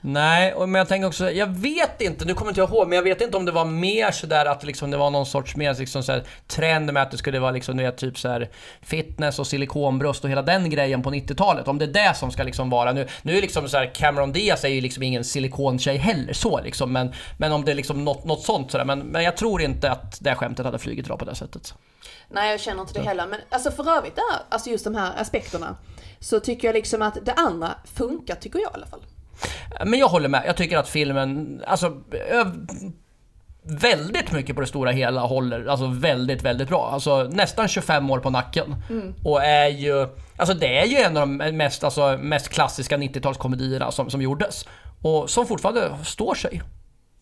Nej, och- men jag tänker också, jag vet inte, nu kommer inte jag ihåg, men jag vet inte om det var mer sådär att liksom det var någon sorts mer liksom så trend med att det skulle vara liksom, vet, typ så fitness och silikonbröst och hela den grejen på 90-talet. Om det är det som ska liksom vara nu. Nu är liksom så här, Cameron Diaz är ju liksom ingen silikontjej heller så liksom, men, men om det är liksom något, något sånt sådär. Men, men jag tror inte att det skämtet hade flugit bra på det sättet. Nej, jag känner inte det heller. Men alltså för övrigt där, alltså just de här aspekterna, så tycker jag liksom att det andra funkar, tycker jag i alla fall. Men jag håller med. Jag tycker att filmen, alltså väldigt mycket på det stora hela håller, alltså väldigt, väldigt bra. Alltså nästan 25 år på nacken. Och är ju, alltså det är ju en av de mest, alltså, mest klassiska 90-talskomedierna som, som gjordes. Och som fortfarande står sig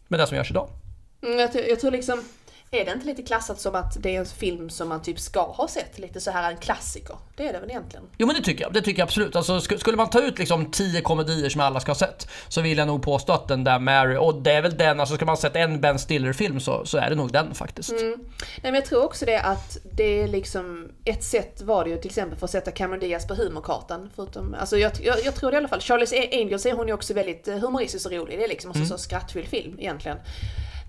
med det som görs idag. Mm, jag, tror- jag tror liksom, är det inte lite klassat som att det är en film som man typ ska ha sett? Lite så här en klassiker. Det är det väl egentligen? Jo men det tycker jag, det tycker jag absolut. Alltså, sk- skulle man ta ut liksom 10 komedier som alla ska ha sett så vill jag nog påstå att den där Mary, och det är väl den, alltså ska man ha sett en Ben Stiller-film så, så är det nog den faktiskt. Nej men jag tror också det att det är liksom, ett sätt var det ju till exempel för att sätta Cameron Diaz på humorkartan. Förutom, alltså jag, jag, jag tror det i alla fall. Charlie's Angels är hon ju också väldigt eh, humoristisk och rolig. Det är liksom också så skrattfylld film egentligen.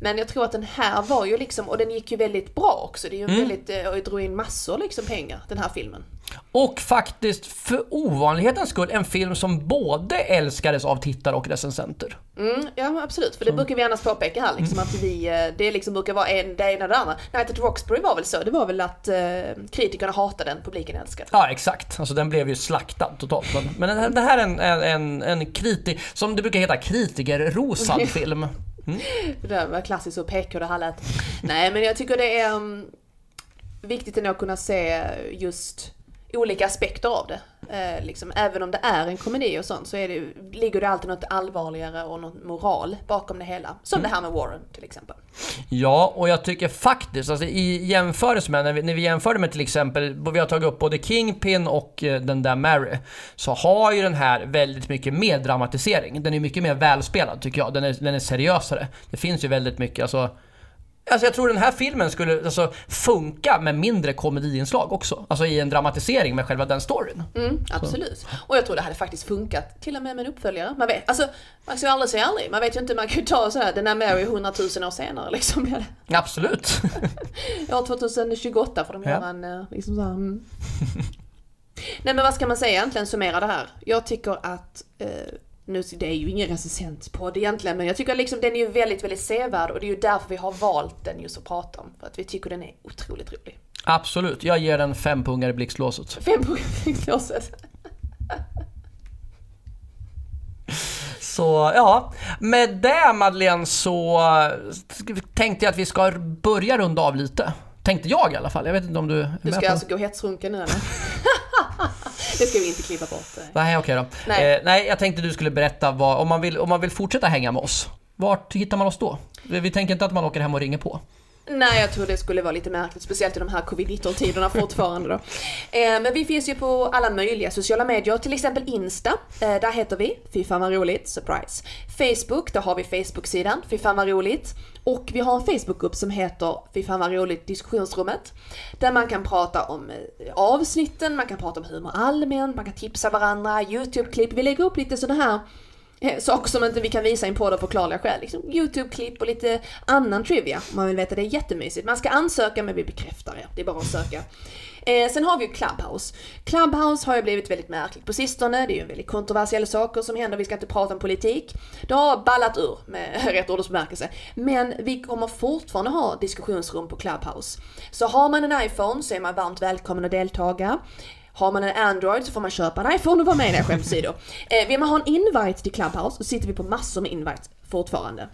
Men jag tror att den här var ju liksom, och den gick ju väldigt bra också. Det är ju en väldigt, eh, och drog in massor liksom pengar, den här filmen. Och faktiskt, för ovanlighetens skull, en film som både älskades av tittare och recensenter. Mm, ja absolut, för det brukar vi annars påpeka här liksom att vi, eh, det liksom brukar vara en, det ena och det andra. Night at Roxbury var väl så, det var väl att eh, kritikerna hatade den, publiken älskade den. Ja, exakt. Alltså den blev ju slaktad totalt. Men, men den här- det här är en, en, en, en kriti, som det brukar heta, kritikerrosad *laughs* film. Mm. *laughs* Det där var klassiskt så PK det här lät. Nej men jag tycker det är um, viktigt ändå att kunna se just olika aspekter av det. Eh, liksom, även om det är en komedi och sånt så är det, ligger det alltid något allvarligare och något moral bakom det hela. Som det här med Warren till exempel. Ja, och jag tycker faktiskt, alltså i jämförelse med, när vi, när vi jämförde med till exempel, vi har tagit upp både Kingpin och eh, den där Mary, så har ju den här väldigt mycket mer dramatisering. Den är mycket mer välspelad tycker jag, den är, den är seriösare. Det finns ju väldigt mycket, alltså Alltså jag tror den här filmen skulle alltså, funka med mindre komediinslag också. Alltså i en dramatisering med själva den storyn. Mm, absolut. Så. Och jag tror det hade faktiskt funkat till och med med en uppföljare. Man vet, alltså, man ska ju aldrig säga aldrig. Man vet ju inte, man kan ju ta så här, den är Mary hundratusen år senare liksom. *laughs* Absolut. *laughs* År 2028 får de göra en, eh, liksom så här, mm. Nej men vad ska man säga egentligen, summera det här. Jag tycker att eh, nu, det är ju ingen recensenspodd egentligen, men jag tycker liksom den är ju väldigt, väldigt sevärd och det är ju därför vi har valt den just att prata om. För att vi tycker den är otroligt rolig. Absolut, jag ger den fem pungar i blixtlåset. Fem pungar i blixtlåset. Så ja, med det Madeleine så tänkte jag att vi ska börja runda av lite. Tänkte jag i alla fall. Jag vet inte om du är Du ska med på... alltså gå hetsrunken nu eller? *laughs* det ska vi inte klippa bort. Nej, okej då. Nej. Eh, nej, jag tänkte du skulle berätta vad, om man, vill, om man vill fortsätta hänga med oss, vart hittar man oss då? Vi tänker inte att man åker hem och ringer på. Nej, jag tror det skulle vara lite märkligt, speciellt i de här covid-19-tiderna *laughs* fortfarande då. Eh, men vi finns ju på alla möjliga sociala medier, till exempel Insta. Eh, där heter vi Fy fan vad roligt, surprise. Facebook, där har vi Facebook-sidan Fy fan vad roligt. Och vi har en Facebookgrupp som heter Fy fan vad roligt diskussionsrummet. Där man kan prata om eh, avsnitten, man kan prata om humor allmänt, man kan tipsa varandra, YouTube-klipp. Vi lägger upp lite sådana här eh, saker som inte vi kan visa i en podd av förklarliga skäl. Liksom Youtube-klipp och lite annan trivia. Om man vill veta, det är jättemysigt. Man ska ansöka men vi bekräftar er. Det är bara att söka. Eh, sen har vi ju Clubhouse. Clubhouse har ju blivit väldigt märkligt på sistone. Det är ju väldigt kontroversiella saker som händer. Vi ska inte prata om politik. Det har ballat ur med *laughs* rätt ordsbemärkelse. Men vi kommer fortfarande ha diskussionsrum på Clubhouse. Så har man en iPhone så är man varmt välkommen att deltaga. Har man en Android så får man köpa en iPhone och vara med i deras skämtsidor. *laughs* Eh, vill man ha en invite till Clubhouse så sitter vi på massor med invites fortfarande.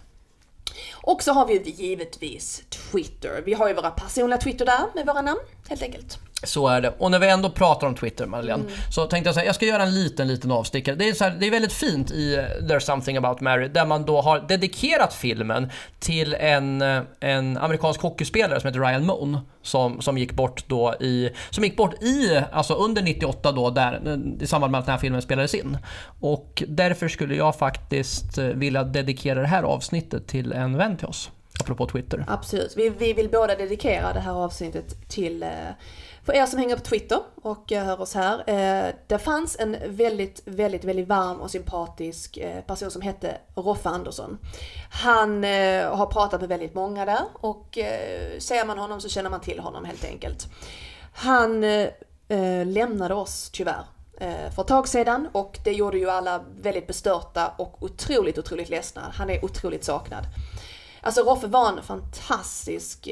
Och så har vi givetvis Twitter. Vi har ju våra personliga Twitter där med våra namn helt enkelt. Så är det. Och när vi ändå pratar om Twitter, Madeleine, mm. så tänkte jag säga, jag ska göra en liten, liten avstickare. Det är, så här, det är väldigt fint i There's something about Mary, där man då har dedikerat filmen till en, en amerikansk hockeyspelare som heter Ryan Moon, som, som gick bort då i, som gick bort i, alltså under 98 då, där, i samband med att den här filmen spelades in. Och därför skulle jag faktiskt vilja dedikera det här avsnittet till en vän till oss. Apropå Twitter. Absolut. Vi, vi vill båda dedikera det här avsnittet till eh, för er som hänger på Twitter och hör oss här. Eh, det fanns en väldigt, väldigt, väldigt varm och sympatisk eh, person som hette Roffe Andersson. Han eh, har pratat med väldigt många där och eh, ser man honom så känner man till honom helt enkelt. Han eh, eh, lämnade oss tyvärr för ett tag sedan och det gjorde ju alla väldigt bestörta och otroligt, otroligt ledsna. Han är otroligt saknad. Alltså Roffe var en fantastisk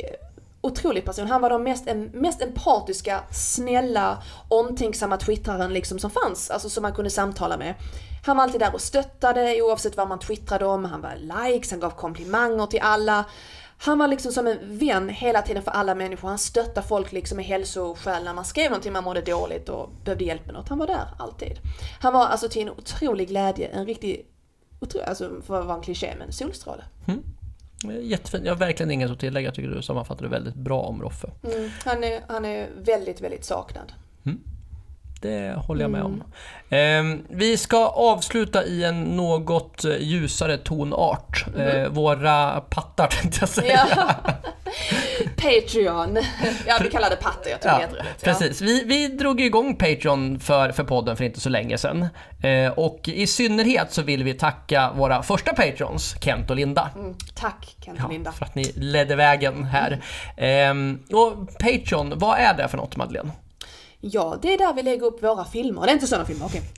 otrolig person. Han var den mest, mest empatiska, snälla, omtänksamma twittraren liksom som fanns, alltså som man kunde samtala med. Han var alltid där och stöttade oavsett vad man twittrade om, han var likes, han gav komplimanger till alla. Han var liksom som en vän hela tiden för alla människor. Han stöttade folk liksom i hälsoskäl när man skrev någonting man mådde dåligt och behövde hjälp med något. Han var där alltid. Han var alltså till en otrolig glädje, en riktig, alltså för att vara en kliché, men solstråle. Mm. Jättefint. Jag har verkligen inget att tillägga. Jag tycker du sammanfattade väldigt bra om Roffe. Mm, han, är, han är väldigt, väldigt saknad. Mm. Det håller jag med om. Mm. vi ska avsluta i en något ljusare tonart. Mm. Eh, våra pattar *laughs* tänkte jag säga. Ja. Patreon. Ja, vi kallar det pattar. Jag tror ja, det heter rätt. Precis. Vi, vi drog igång Patreon för, för podden för inte så länge sedan. Eh, och i synnerhet så vill vi tacka våra första Patrons, Kent och Linda. Mm, tack Kent och Linda. för att ni ledde vägen här. Mm. och Patreon, vad är det för något Madeleine? Ja, det är där vi lägger upp våra filmer. Det är inte sådana filmer, okej. Okay.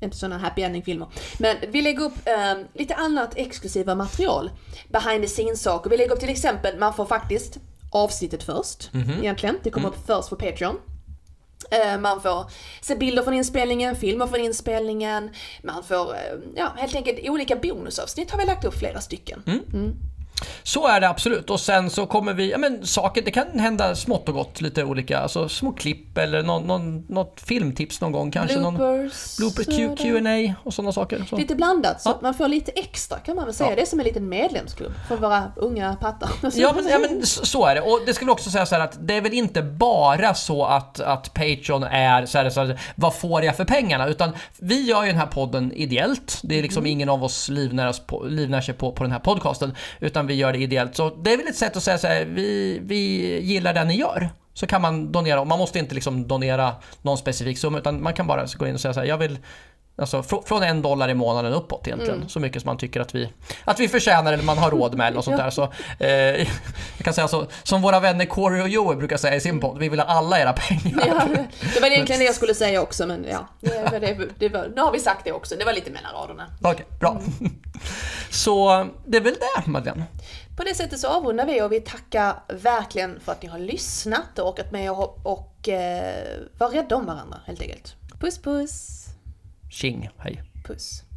Inte sådana happy ending-filmer. Men vi lägger upp eh, lite annat exklusiva material. Behind the scenes-saker. Vi lägger upp till exempel, man får faktiskt avsnittet först, mm -hmm. egentligen. Det kommer mm. upp först på Patreon. Eh, man får se bilder från inspelningen, filmer från inspelningen, man får, eh, ja helt enkelt olika bonusavsnitt har vi lagt upp flera stycken. Mm. mm. Så är det absolut. Och sen så kommer vi, ja men saker, det kan hända smått och gott lite olika, alltså små klipp eller någon, någon, något filmtips någon gång kanske. Någon Bloopers. blooper Q- det Q&A och sådana saker. Så. Lite blandat, så Ja. att man får lite extra kan man väl säga. Ja. Det är som en liten medlemsklubb för våra unga pattar. *laughs* Ja men, ja men så är det. Och det ska vi också säga så här att det är väl inte bara så att, att Patreon är så här, så här, vad får jag för pengarna? Utan vi gör ju den här podden ideellt. Det är liksom ingen av oss livnär, livnär sig på, på den här podcasten. Utan vi gör det ideellt. Så det är väl ett sätt att säga så här, vi, vi gillar det ni gör. Så kan man donera, och man måste inte liksom donera någon specifik summa utan man kan bara gå in och säga så här, jag vill Alltså fr- från en dollar i månaden uppåt egentligen. Så mycket som man tycker att vi, att vi förtjänar eller man har råd med något sånt *laughs* där. Så, eh, jag kan säga så, som våra vänner Corey och Joey brukar säga i sin podd, vi vill ha alla era pengar. Ja, det var egentligen det jag skulle säga också men ja, det, det, det var, nu har vi sagt det också. Det var lite mellan raderna. Okej, bra. *laughs* Så det är väl det Madeleine. På det sättet så avrundar vi och vi tackar verkligen för att ni har lyssnat och orkat med och, och eh, var rädda om varandra helt enkelt. Puss puss! Tjing, hej. Puss!